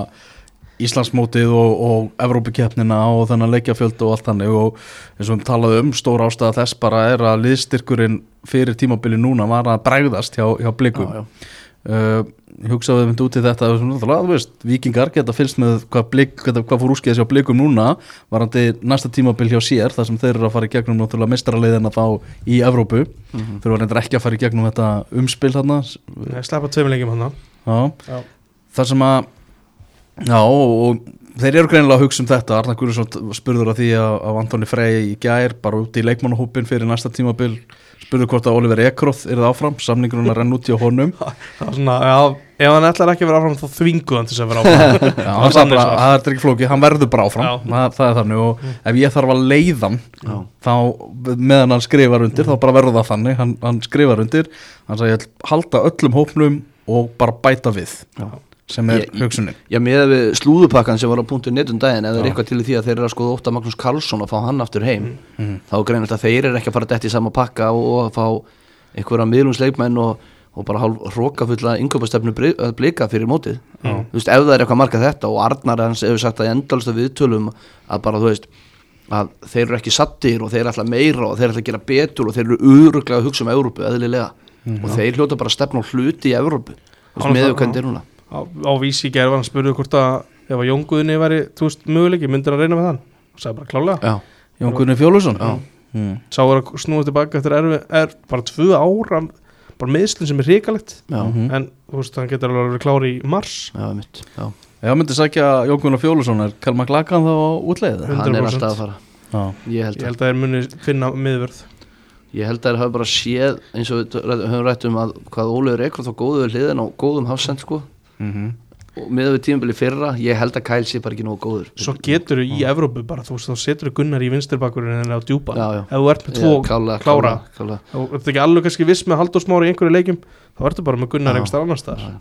Íslandsmótið og, og Evrópukeppnina og þennan leikjafjöld og allt þannig. Og eins og við talaðum um stór ástæða þess bara er að liðstyrkurinn fyrir tímabili núna var að bregðast hjá, hjá blikum. Já, já. uh, ég hugsaði við myndi út í þetta svona, náttúrulega, þú veist, vikingar geta fylgst með hvað, blik, hvað, hvað fór úrskeiðis hjá blikum núna varandi næsta tímabil hjá sér þar sem þeir eru að fara í gegnum náttúrulega mestrarleiðina þá í Evrópu. Mhm. þeir eru ekki að fara í gegnum þetta umspil þarna. Nei, sleppa tveimur leikjum hann já. Og, þeir eru greinilega að hugsa um þetta. Arnar Guðursson spurður að því að, Antoni Frey í gær bara út í leikmannahópin fyrir næsta tímabil spurður hvort að Oliver Ekroth er það áfram. Samningurinn að renna út í á honum. Það var svona, já, ef hann ætlar ekki að vera áfram þá þvingu hann til þess að vera áfram. Já, hann þannig bara, það er ekki flóki, hann verður bara áfram. Það, það er þannig. Og ef ég þarf að leiðan Já. þá meðan hann skrifar undir þá bara verður það þannig, hann, hann skrifar undir. Hann sagði ég ætla að halda öllum hópnum og bara bæta við. Já. Sem er hugsunin. Já, með við slúðupakkan sem var á punktu netum daginn ef það er Já. eitthvað til því að þeir eru að skoða óta Magnús Karlsson og fá hann aftur heim Mhm. þá er greinilegt að þeir eru ekki að fara dætt í sama pakka og, og að fá einhverja miðlungsleikmenn og, og bara hálf rókafulla innköpastefnu að blika fyrir mótið. Já. þú veist, ef það er eitthvað marka þetta og Arnar hans hefur sagt að endalsta viðtölum að bara, þú veist að þeir eru ekki sattir og þeir eru alltaf meira og þeir eru alltaf að gera betur og þeir eru öruglega að hugsa um Evrópu, eðlilega. Og þeir hljóta bara að stefna á hluti í Evrópu. Þú veist, Alveg með það, hvernig er núna á, á vísi í gerð var hann spurði hvort að ef að Jónguðinni væri, þú veist, möguleiki myndir hann reyna með þann og sagði bara klálega. Já, Jón Gunni Fjólusson Já. Mm. sá er að snúa tilbaka eftir erfi, er bara tvö ára bara meðslun sem er hrikalegt. Já, Mhm. en þú veist, hann getur alveg að vera klári í mars. Já, mitt Já, Já, myndi sækja Jón Gunnar Fjólusson er Kalmar Glakan þá á útleið hann er 100%. alltaf að fara. Já, Ég held ég að held að þeir muni finna miðvörð. Ég held að þeir hafa bara séð eins og við höfum rætt um að hvað Óliður Ekroth á góðu við hliðin á góðum hafsend sko mm og með við tímabili fyrra, ég held að Kæl sé bara ekki nógu góður. Svo getur þú í Evrópu bara, þú veist, þá setur þú Gunnar í vinstirbakurinn en á djúpa. Já, já. ef þú ert með tvo klála, klára. og ert ekki alveg kannski viss með Halldór Smári í einhverju leikjum þá ertu bara með Gunnar einhverstað annar staðar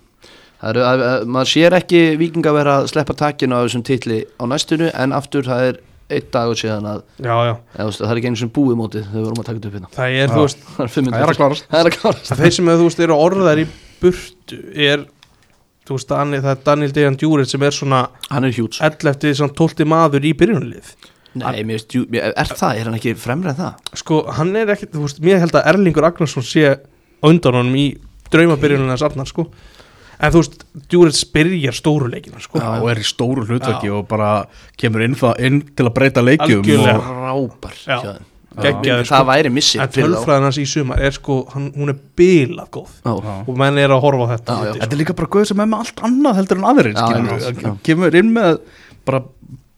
Það eru, að, að, maður sér ekki vikinga vera að sleppa takinu á þessum titli á næstunni en aftur það er einn dagur síðan að já, já, eða, þú veist, það er ekki einu sem búið mótið þegar við vorum að taka þetta upp hérna. Það er, Já. þú veist Það er Það er að klárast. Það er að klárast. Að þeir sem þú veist eru orðar í burtu er þú veist, Daniel, það er Daniel Dejan Djúrið sem er svona Hann er hjúts 11. svona 12. maður í byrjunarlið Nei, mér veist, er það, er hann ekki fremri en það? sko, hann er ekkert, þú veist, mér held að Erlingur Agnarsson sé undan honum í draumabyrjunarlega sarnar, sko en þú veist, Djúrið spyrjar stóruleikina, sko Já, og er í stóru hlutverki og bara kemur inn, inn til að breyta leikjum Algjörlega. og, Frábær Já. Þeim. geggjaður það sko. væri missi en tölfræðin hans í sumar er sko hann, hún er bilað góð Já. Og menn er að horfa á þetta Já, sko. Þetta er líka bara gauð sem er með allt annað heldur en aðrir Já, skilur já, já. Kemur inn með bara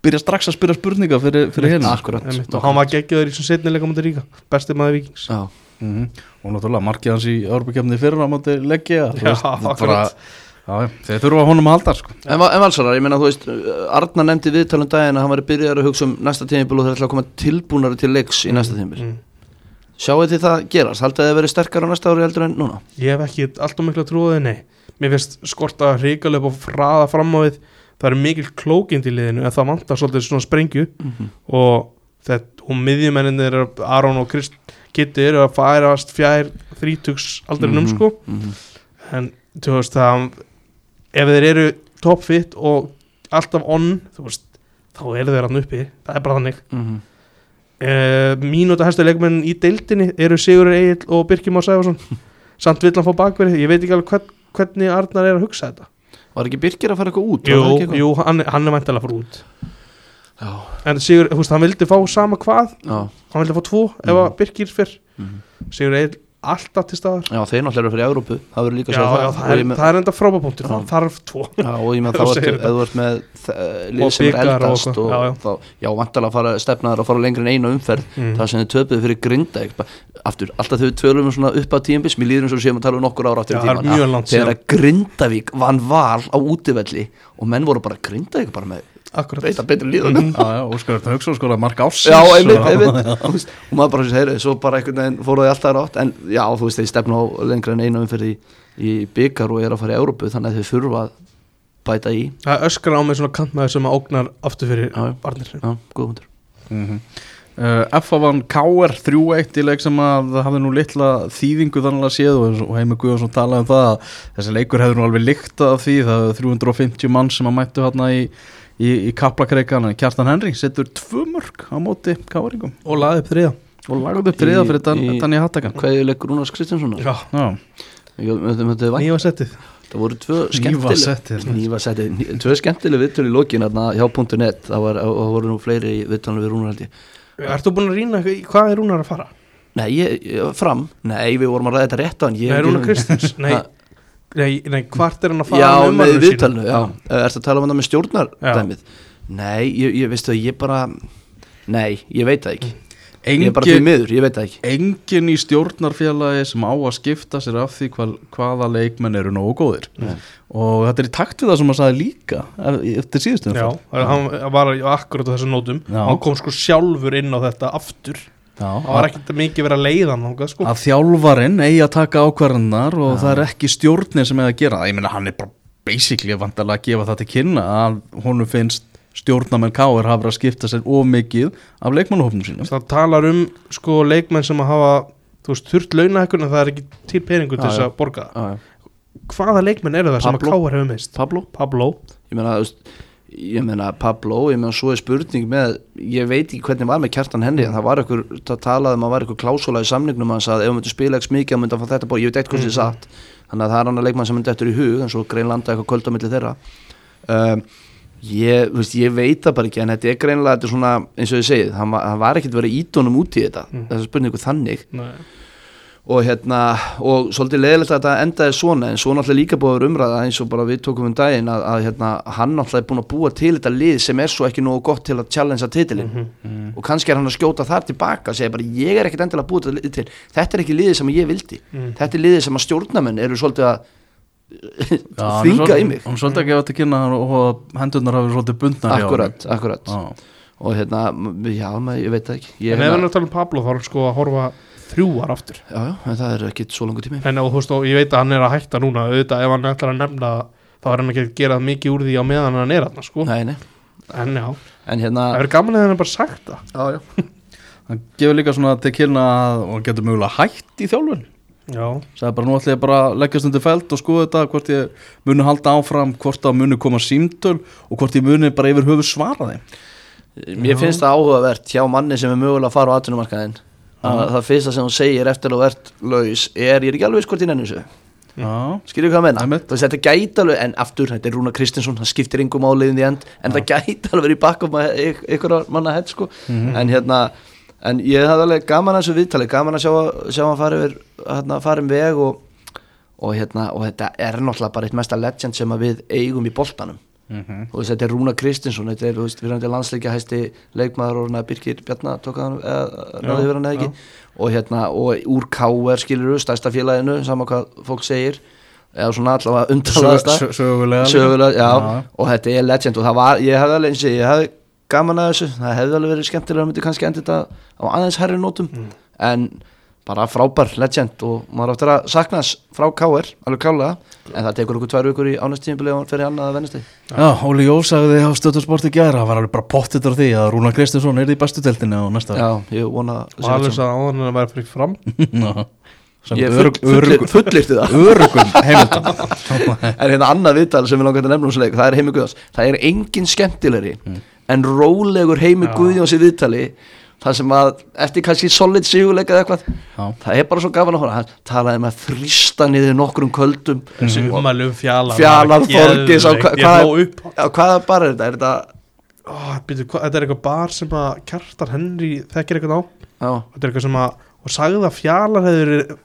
byrja strax að spyrja spurninga fyrir, fyrir hérna og hann var geggjaður í sem setnilega mútið ríka besti maður vikings Já. Mhm. Og náttúrulega markið hans í Örbukefni fyrir á móti leggja Já, Þeir þurfa honum að halda sko. En, en valsarar, ég meina þú veist Arna nefndi viðtalum daginn að hann væri byrjaður að hugsa um næsta tímabil og þeir ætla að koma tilbúnari til leiks í næsta tímabil mm. Sjáu þið það gerast, haldið þið að verið sterkar á næsta ári heldur en núna? ég hef ekki alltaf miklu að trúa þið, nei mér finnst skorta ríkalega og fraða fram á við það er mikil klókind í liðinu en það vantar svolítið svona sprengju Mhm. og, þetta, og miðjumenninir Aron og Krist að Mhm, sko mhm. en þú veist það ef þeir eru topfit og alltaf on þú veist, þá eru þeir hann uppi. Það er bara þannig. Mhm. uh, mínúta hæstu leikmenn í deildinni eru Sigur Egil og Birkjum á Sæfarsson samt vill hann fá bakverði ég veit ekki alveg hvern, hvernig Arnar er að hugsa þetta. Var ekki Birkir að fara eitthvað út? jú, eitthvað? jú hann, hann er mæntilega að fara út. Já, en Sigur, þú veist, hann vildi fá sama hvað. Já, hann vildi fá tvo ef að Birkir fyrr Mhm. Sigur Egil alltaf til staðar. Já, þeir náttúrulega eru fyrir Európu Það verður líka já, að já, það Og er, með- það er enda frábapunktur það þarf tvo. Já, og ég með Þú þá ertu, ert með lið Og sem er bikar og eldast eitthvað, og, já, vantalega að fara stefnaður að fara lengra en einu umferð Mm. það sem þið töpuðu fyrir grinda aftur, alltaf við tölum um svona upp á tímbis mér líður eins og séum að tala um nokkur ára Já, í er langt þegar að Grindavík vann val á útivelli og menn voru bara Grindavík bara með beita betri líðunum Já, já, Óskar Örn Hauksson sko að marka ásins Já, einmitt, og- einmitt. Og maður bara sér, svo bara einhvern veginn fóru það alltaf rátt. En já, þú veist, þeir stefna á lengra en einu umferð í, í byggar og er að fara í Európu þannig að þeir þurfa að bæta í. Það öskar á mig svona kantmaður sem að ógnar aftur fyrir Já, já. Góð hundur Mhm. Uh, F.A. vann KR 3-1 í leik sem að hafði nú litla þýðingu þannig að séð og, og Heimi Guðjónsson talaði um það að þessi leikur hefði nú alveg líktað af því. Það hefði 350 mann sem að mættu hérna í, í, í kaplakreikan Kjartan Henry setur tvö mörg á móti KR-ingum og laði upp þriða og lagði upp þriða fyrir Dan, í- Danni Hattakan Hvað er leikur Rúnars Kristjánssonar? já, Já, Það nýja settið. Voru tvö Nýva skemmtileg. Nýva settið. Ný- Tvö skemmtileg viðtölu í lokin hjá .net. Það, var, það voru nú fleiri viðtölu við Rúnar held ég. Ertu búin að rýna hvað er Rúnar að fara? Nei, ég, fram. Nei, við vorum að ræða þetta rétt á hann. Ég, Nei, Rúnar Kristins Nei? Nei, nei, hvart er hann að fara Já, með með viðtalinu, já. Ertu að tala um þetta með stjórnardæmið? Nei, ég, ég veistu að ég bara Nei, ég veit það ekki. Ég er bara engin, miður, ég veit það ekki. engin í stjórnarfélagi sem á að skipta sér af því hva, hvaða leikmenn eru nógu góðir. Nei. og þetta er í takt við það sem hann sagði líka eftir síðustum Já, hann var akkurat á þessum nótum. Já. Hann kom sko sjálfur inn á þetta aftur Það var ekkert mikið verið að leiða hann þangað, sko. að þjálfarinn eigi að taka ákvarðanar og Já. það er ekki stjórnin sem eigi að gera það ég meina hann er bara basically vandalega að gefa það til kynna að honum finnst stjórnamenn Káir hafa verið að skipta sér of mikið af leikmannahofnum sínum Það talar um sko leikmenn sem að hafa þú veist, þurft launahækkun en það er ekki til peningu til þess að borga. Hvaða leikmenn eru það sem að Pablo. Káar hefur mist? Pablo Pablo Ég meina, þú veist Ég meina Pablo, ég meina svo er spurning með Ég veit ekki hvernig var með kjartan henni En það var einhver, það talaði um að var einhver klásóla í samningnum Hann sagði ef hann myndi spila ekki mikið Hann myndi að fá þetta bóð, ég veit eitthvað hvað Mhm. sem satt. Þannig að það er annar leikmann sem myndi eftir í hug En svo grein landa eitthvað kvöld á milli þeirra. Um, ég, veist, ég veit það bara ekki En þetta er greinlega, þetta er svona eins og ég segið Hann, var- hann var ekkert verið ídónum út í þetta. Mm. Þessa spurningu þannig Nei. Og hérna og svolítið leðilegt að þetta endaði svona en svo náttúrulega líka búið að umræða eins og bara við tókum um daginn að, að hérna, hann náttúrulega er búin að búa til þetta lið sem er svo ekki nógu gott til að challengea titilin Mhm. og kannski er hann að skjóta þar tilbaka og segja bara ég er ekkert endilega búið til, lið til þetta er ekki liðið sem ég vildi. Mhm. þetta er liðið sem að stjórnamenn eru svolítið að svol- í mig. hann svolítið að gefa til kynna og hendurnar hafi svolítið bundnar hjá akkurat, akkurat það er hann horfa þrjúar aftur. Já, já, en það er ekki svo langur tími. En og, veist, og ég veit að hann er að hætta núna auðvitað ef hann ætlar að nefna það, þá er hann ekki að gera mikið úr því á meðan hann er hann sko. nei, nei. En já, en hérna það er gaman að hann bara sagt það. Já, já. hann gefur líka svona til kynna að- og getur mögulega hætt í þjálfun. Já, sagði bara nú ætla ég bara að leggjast undir feld og skoða þetta hvort ég muni halda áfram hvort það muni koma símtöl og hvort ég muni bara yfir höfu svara þeim. Mér finnst það áhugavert hjá manni sem er mögulega að fara á atvinnumarkaðin að það fyrsta sem hún segir eftir að þú ert laus er, ég er ekki alveg viss hvort ég nenni þessu. Já, skilur hvað að menna, þú þetta gæti alveg en aftur, þetta er Rúna Kristinsson, það skiptir yngum áliðin í end, en það gæti alveg verið í bakkum ykkur manna hett sko. Mhm. en hérna, en ég hafði alveg gaman að þessu viðtali gaman að sjá, sjá hann fara yfir hérna, fara um veg og, og, hérna, og þetta er náttúrulega bara eitt mesta legend sem að við eigum í boltanum Mhm. og þetta er Rúna Kristinsson þetta er, erum landsleikja hæsti leikmaður og hérna Birgir Bjarnar tók hann eða náði hann eða ekki? Og hérna, og úr K.R. skilur stærsta félaginu, saman hvað fólk segir. Eða svona allavega umtalaðasta Sö- Sögulega sögulega, já, Já. og þetta er legend og það var, ég hefði alveg eins og ég hefði gaman að þessu, það hefði alveg verið skemmtilega að myndi kannski enda þetta á aðeins herri nótum. En bara frábær legend og maður áttur að sakna þess frá K.R. alveg klálega, en það tekur okkur tvær vikur í ánæstíðinbili og hann í annað að vennast Já, Óli Jó sagði á stöðarsport í gæra það var alveg bara pottitur á því að Rúnar Kristinsson er í bestu teltinu á næsta Já, ég vona og alveg svo áðan en að vera fyrir fram. Ég full, fullir, fullirti það. Örugum heimildum. En hérna annað viðtal sem við langar að nefna um svo leik Það er Heimi Guðjóns. Það er engin skemmtilegri En rólegur Heimi. Guðjóns í viðtali Það sem að eftir kannski solid sigurleika eða eitthvað Já. Það er bara svo gafan að hóra Hann talaði með að þrýsta niður nokkrum köldum. Um Fjalar, Þorgils, á ég hva- ég hvað- hvað er bara þetta? Er þetta Ó, býtu, hva, þetta er eitthvað bar sem að Kjartar Henry þekkir eitthvað á. Já, þetta er eitthvað sem að og sagði að fjalar hefur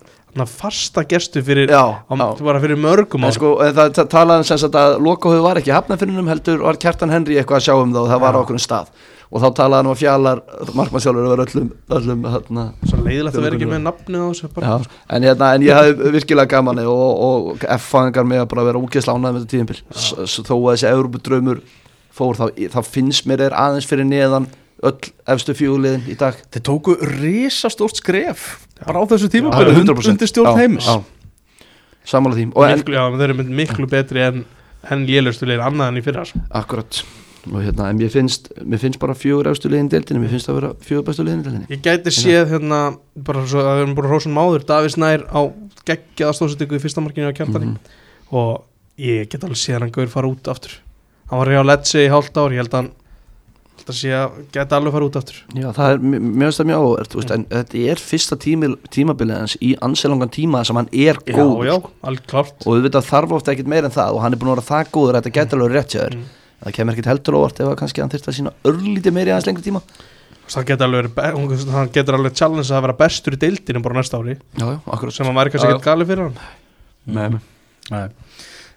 fasta gestu fyrir já, á, já. fyrir mörgum árum. sko, en það, það talaði sem sagt að lokahauð var ekki hafnafyrinum heldur var Kjartan Henry eitthvað að sjá um það og það var á Já. okkur stað og þá talaði hann um að fjallar markmannsjálfur var öllum, öllum hérna, svo leiðilegt að vera ekki með á. Já, en, hérna, en ég hafði virkilega gaman og, og F-fangar með að vera úgeðsla ánæð með þetta tíðinbil þó að þessi Európa-draumur fór þá, þá finnst mér er aðeins fyrir neðan öll efstu fjögulegin í dag. Þeir tóku risastórt skref bara á þessu 100%. undir stjórn Já, heimis. Sammála því. Og en, miklu, já, þeir eru miklu betri en henn lélustu leir annað en í fyrra sko. akkurat. Og hérna, en mér finnst, mér finnst bara fjögur efstu legin deildinu, mér finnst það að vera fjögur bestu legin deildinu ég gæti séð hérna bara svo að við erum búin hrósum áður Davís Nær á geggjaða stóðsettingu í fyrsta markinu á kjartani. Mhm. og ég get alveg séð hann gaur fara út aftur. Hann var hjá Letsi í hálft ár ég held að að sé að geta alveg fara út aftur. Já, það er, finnst það mjög áhugavert veist, en þetta er fyrsta tími, tímabilið hans í anselangan tíma sem hann er já, góð já, alveg klart og við veitum að þarf ofta ekkert meir en það og hann er búin að vera það góður að þetta getur alveg rétt þér. Mm. það kemur ekkert heldur óvart ef að kannski hann þyrst að sína örlítið meiri aðeins lengri tíma. Það getur alveg, hann getur alveg challenge að vera bestur í deildinu bara næsta ári. Já, já, sem hann væri kannski ekkert galið fyrir hann. Nei, Nei.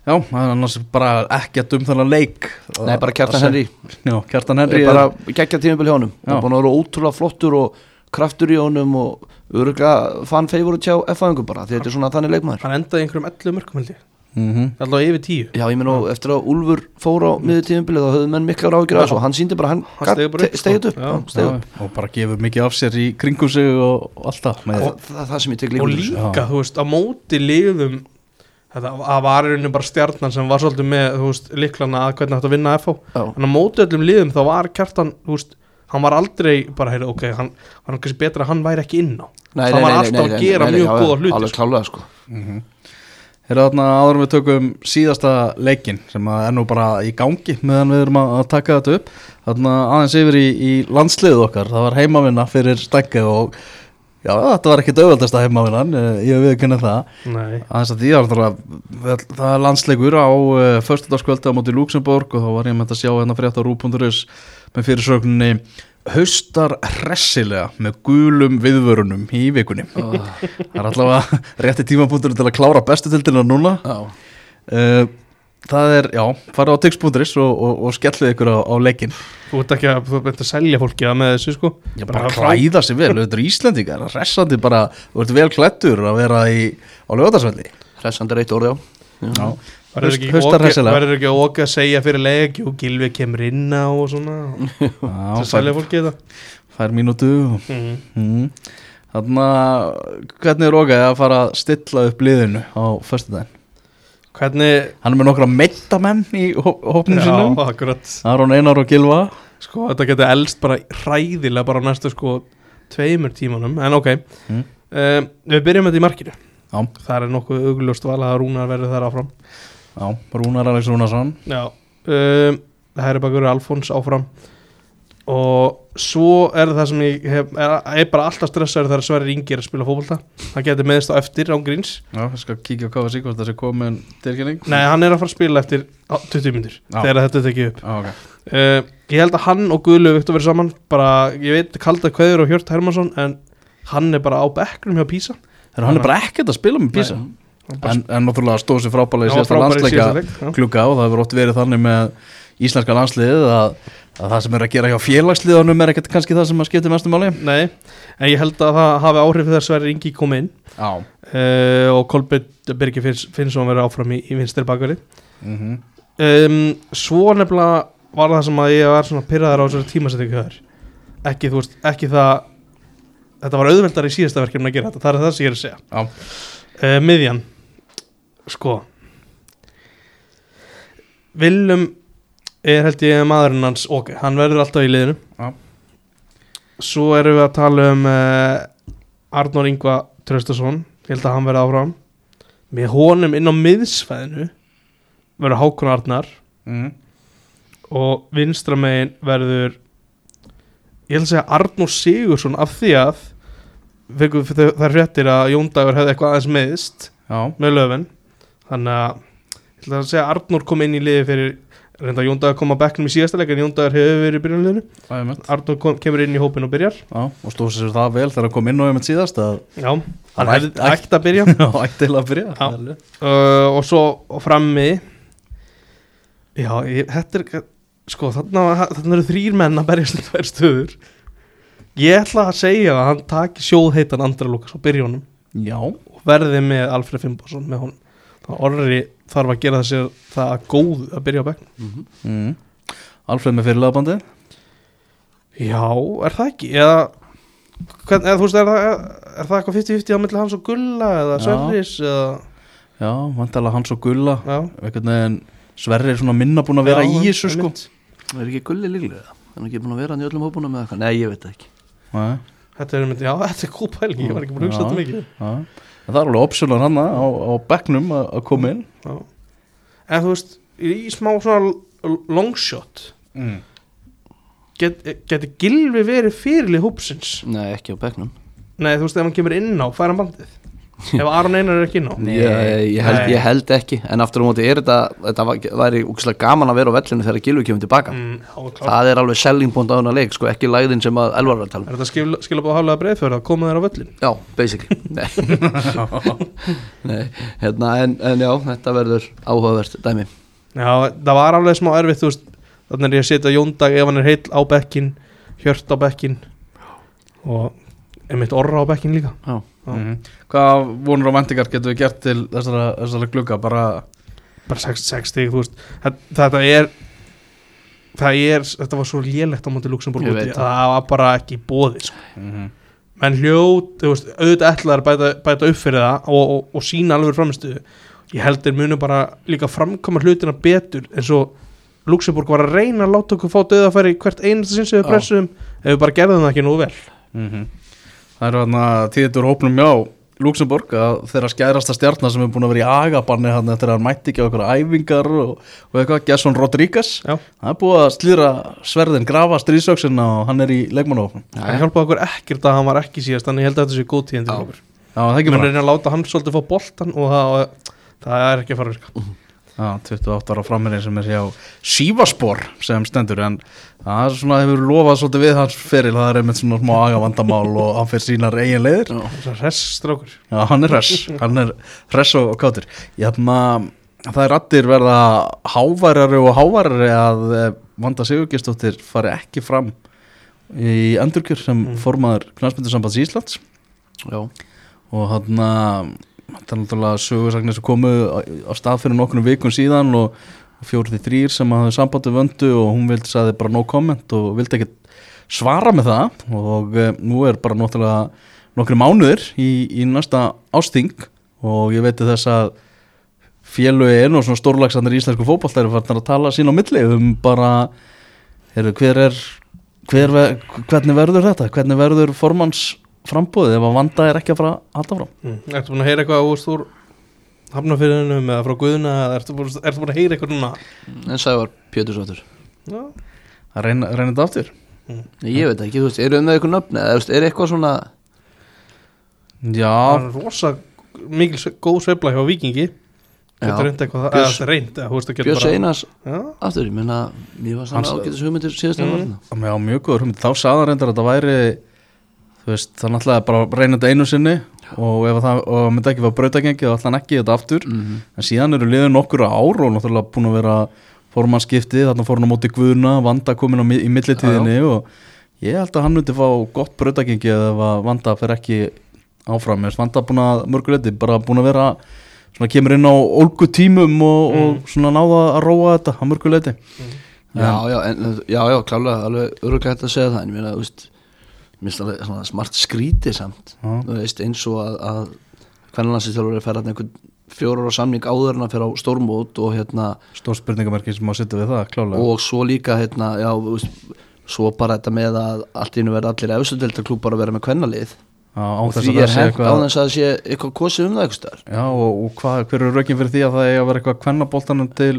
Já, það er annars bara ekkert um þannig leik Nei, bara Kjartan Að- Henry Já, Kjartan Það Henry er bara geggja tímabil hjá honum Já. og búin að vera ótrúlega flottur og kraftur í honum og öruglega fann feifur að tjá F-fæðingum bara því þetta er svona þannig leikmaður hann endaði í einhverjum 11 mörgum held ég mm -hmm. alltaf yfir 10 Já, ég meina og eftir að Úlfur fór á miður tímabilið þá höfðu menn miklar ágjur af Já. þessu hann síndi bara hann, Hann upp, sko. stegið upp, Já. já, upp. og bara gefur mikið af sér í kringum sig og, og allt það Það, það er það sem ég tek líka og líka, Já. þú veist, á móti liðum þetta að var í rauninu bara stjarnan sem var svolítið með, þú veist, líklana að hvernig hægt að vinna FH, en á móti öllum liðum þá var kjartan, þú veist hann var aldrei bara, heyrðu, ok, hann var kannski betra að hann væri ekki inn á. Nei, Það nei, var nei, alltaf nei, að nei, gera mjög góða hluti, Alveg sko. klálega sko. Hérna þarna áður en við tökum síðasta leikin sem er nú bara í gangi meðan við erum að taka þetta upp. Þarna aðeins yfir í, í landsliðu okkar. Það var heimavinna fyrir stækki og já, þetta var ekki döfaldasta heimavinnan eh, ég við kynna það. Nei, aðeins að því að það, það er landsleikur á uh, förstudagskvöldi á móti Luxemburg og þá var ég með að sjá hérna frétt á rú.is með fyrirsögninni haustar hressilega með gulum viðvörunum í vikunni. Það er allavega rétti tímapunktur til að klára bestu tildina núna. Já, uh, það er, já, farið á tix.is og, og, og skellið ykkur á, á leikin þú ert ekki að, þú ert að selja fólki að með þessu, sko. Já, bara klæða sig vel, þetta er Íslandingar hressandi bara, þú ert vel klættur að vera í, á lögadagsvelli hressandi reitt orð, já. Já, Verður ekki, oki að segja fyrir leik og Gilvi kemur inn á og svona. Já, til að selja fólki þetta. Fær mínútu. Og mm. mm. Þannig að hvernig er Rógaði að fara að stilla upp liðinu á föstudaginn? Hvernig Hann er með nokkra meitamenn í hó hópnum akkurat. Aron Einar og Gilva Sko, þetta getur elst bara hræðilega bara á næstu sko tveimur tímanum En ok, Mm. um, við byrjum þetta í markinu. Já, Það er nokkuð augljóst val að Rúnar verður þar áfram. Já, Rúnar Alex Rúnarsson. Já um, Það er bakur Alfons áfram Og svo er það sem ég hef, er, er bara alltaf stressaður þegar Sverrir Ingi er að spila fótbolta. Hann getur meðist á eftir án gríns. Já, ég skal kíkja á KFC hvort það sé komin tilkynning. Nei, hann er að fara að spila eftir á, 20 myndir Já. Þegar þetta tekið upp. Já, ok. Uh, ég held að hann og Guðlu Viktor verið saman. Bara, ég veit, kalda kveður og Hjört Hermansson en hann er bara á bekknum hjá Písa Þegar hann er bara ekkert að spila með Písa en, en náttúrulega stóð sér frábælega í síðasta landsleika klukka og það hefur ótt verið þannig með íslenska landsliðið að, að það sem er að gera hjá félagsliðanum er ekkert kannski það sem að skipti mestu máli. Nei, en ég held að það hafi áhrif þegar Sverri Ingi kom inn. Uh, og Kolbjörn Birgir Finns, Finnsson verið áfram í, í vinstri bakverði mm -hmm. um, Svo nefnilega var það sem að ég var svona pyrraðar á þessari tímasettingu ekki, veist, ekki það þetta var auðveldar í síðasta verkefni að gera þetta það er það sem ég er að segja. Uh, Miðjan. Sko. Willum er held ég maðurinn hans ok, hann verður alltaf í liðinu. Já. Svo erum við að tala um uh, Arnór Ingva Traustason, ég held að hann verði áfram. Með honum inn á miðsfæðinu verður Hákon Arnar. Mm. og vinstra megin verður ég held að segja Arnór Sigursson af því að við þær fréttir að Jóndagur hefði eitthvað aðeins meðist Já, með löfin þannig að að Arnór kom inn í liði fyrir reynda Jóndagur kom á bekknum í síðasta leik en Jóndagur hefur verið í byrjunliðinu það er mitt Arnór kom, kemur inn í hópin og byrjar. Já, og stóð sér það vel þegar hann kom inn og einmitt síðast að já, hann ætti- ætti að byrja. Já, ætti að byrja. Uh, og svo og frammi. Já, ég, þetta er sko, þarna, þarna eru þrýr menn að berjast í tvær stöður. Ég ætla að segja að hann taki sjóðheitan Andra Lukas og byrja honum. Já, og verði með Alfred Fimborsson með honum. Að Orri þarf að gera þessi það að góð að byrja á bekknum. Mhm. mm. Alfred með fyrirlegabandi já, er það ekki? Eða, hvern, eða þú veist, er það, er það eitthvað 50-50 á milli hans og Gulla eða Já. Sverris eða, Já, vantala hans og Gulla. Sverri er svona minna búin að vera Já, í þessu sko. Það er ekki gulli líklega Það er ekki búin að vera hann í öllum hópunum með eitthvað? Nei, ég veit ekki. Nei, Þetta er, einmitt- já, þetta er góð pæling, ég var ekki búin að hugsa þetta mikið það er alveg opsjónar hann á, á bekknum að koma inn já. En þú veist, í smá svona l- long shot mm. get, Geti Gilvi verið fyrirlið hópsins Nei, ekki á bekknum Nei, þú veist, ef hann kemur inn á, fær hann bandið Ef Aron Einar er ekki inn á? Nei, ég, ég, held, ég held ekki. En aftur á móti er þetta Þetta var- væri úkslega gaman að vera á vellinu þegar Gilvi kemur tilbaka. Mm, klart. Það er alveg selling point á hennar leik Sko ekki læðin sem að Elvar var að tala um. Er þetta skil, að haflega breið fyrir að koma þér á völlin? Já, basically. Nei, Nei. Hérna, en, en já, þetta verður áhugavert dæmi. Já, það var alveg smá erfitt, þú veist Þannig er ég að setja Jóndag ef hann er heill á bekkin Hjört á bekkin Og einmitt Orra á bekkin líka Já, Já. Mm. Hvað vonur og vendingar getum við gert til þessara, þessara glugga bara Bara 6 stík, Þetta, er Það er, þetta var svo lélegt á móti Luxemburg það var bara ekki bóði sko. mm menn hljót, þú veist, auðvitað ætlaðar bæta, bæta upp fyrir það og, og, og sína alveg framistuðu ég held þeir munu bara líka framkoma hlutina betur eins og Luxemburg var að reyna að láta okkur fá döðafæri hvert einasta sinns við Já. pressum ef við bara gerðum það ekki nú vel -hmm. Það eru hann að tíður hópnum já Luxemburg að þeirra skærasta stjarnar sem er búin að vera í agabanni hann eftir að hann mætti ekki á einhverja æfingar og, og eitthvað, Gesson Rodríguez. Það er búið að slýra sverðin grafa stríðsöksina og hann er í leikmannófnum það hjálpaði okkur ekkert að hann var ekki síðast þannig ég held að þetta sé góð tíðin til okkur. Er bara reyna að láta hann svolítið fá boltan og það, það er ekki að fara virka Já, 28 ára framherinn sem er hjá Sívaspor sem stendur en það svona hefur lofað svolítið við hans feril, það er einmitt svona smá agavandamál og hann fyrir sínar eigin leiðir. Hress strákur Já, hann er hress, hann er hress og, kátur. Ég hefna, það er allir verða háværari og háværari að eh, Vanda Sigurgestóttir fari ekki fram í endurkjör sem Mm. formaður knastmyndusambands Íslands. Já, og hann það er náttúrulega sögursagnir sem komu á, stað fyrir nokkurnum vikun síðan og fjórið þrýr sem hafði sambandi vöndu og hún vildi sagði bara no comment og vildi ekki svara með það. Og e, nú er bara náttúrulega nokkri mánuðir í, í næsta ásting og ég veit þess að félögin og svona stórlagsannir íslensku fótballtæri farnar að tala sín á milli. Um bara heru, hver er hver, ve- hvernig verður þetta, hvernig verður formanns frambúðið ef að vanda er ekki að fara að halda fram mm. Ertu búin að heyra eitthvað úr úr hafnafyririnu eða frá Guðuna ertu búin, ertu búin að heyra eitthvað núna? En Sævar Pétursváttur Já, að reyna, reyna þetta aftur? Nei, Ég veit ekki, þú veist, eru um með eitthvað nöfni eða er eitthvað svona já, það er rosa mikil góð sveifla hjá Víkingi. Getur reynd eitthvað það, Björns- eða reynd, eða þú veist að getur Björns Einars já, aftur, ég meina, mér var svona ágætis hugmyndir síðast Mm. Já, mjög góður hugmynd, þá sagði hann reyndar að þetta væri þú veist, það náttúrulega bara að reyna þetta einu sinni og ef það og myndi ekki vera brautagengi þá ætla hann ekki þetta aftur. Mhm. en síðan eru liðin nokkur ár og náttúrulega búin að vera formannskipti, þarna fór hann á móti Guðuna Vanda komin á, í millitíðinni og ég held að hann myndi fá gott brautagengi ef að Vanda fer ekki áfram, Mér finnst Vanda búin að mörguleiti, bara búin að vera svona kemur inn á ólgu tímum og, og svona náða að róa þetta að mörguleiti Já, já, en, já, já, klálega, alveg öruglega hægt að segja það, en ég meina, þú veist mér finnst alveg smart skrítið samt. Þú veist, eins og að, að hvernig landsinsþjálfur er að færa einhvern fjórar á samning áður en að fyrir á stórmót og hérna, stór spurningamerki sem má setja við það, klálega. Og svo líka hérna, já, svo bara þetta með að allt í nú verða allir efstudeltarklúpar að vera með kvennalið. Þess því er hent á þess að það sé eitthvað kosið um það eitthvað stöðar Já, og, og hvað, hver eru rökin fyrir því að það er að vera eitthvað kvennaboltanum til,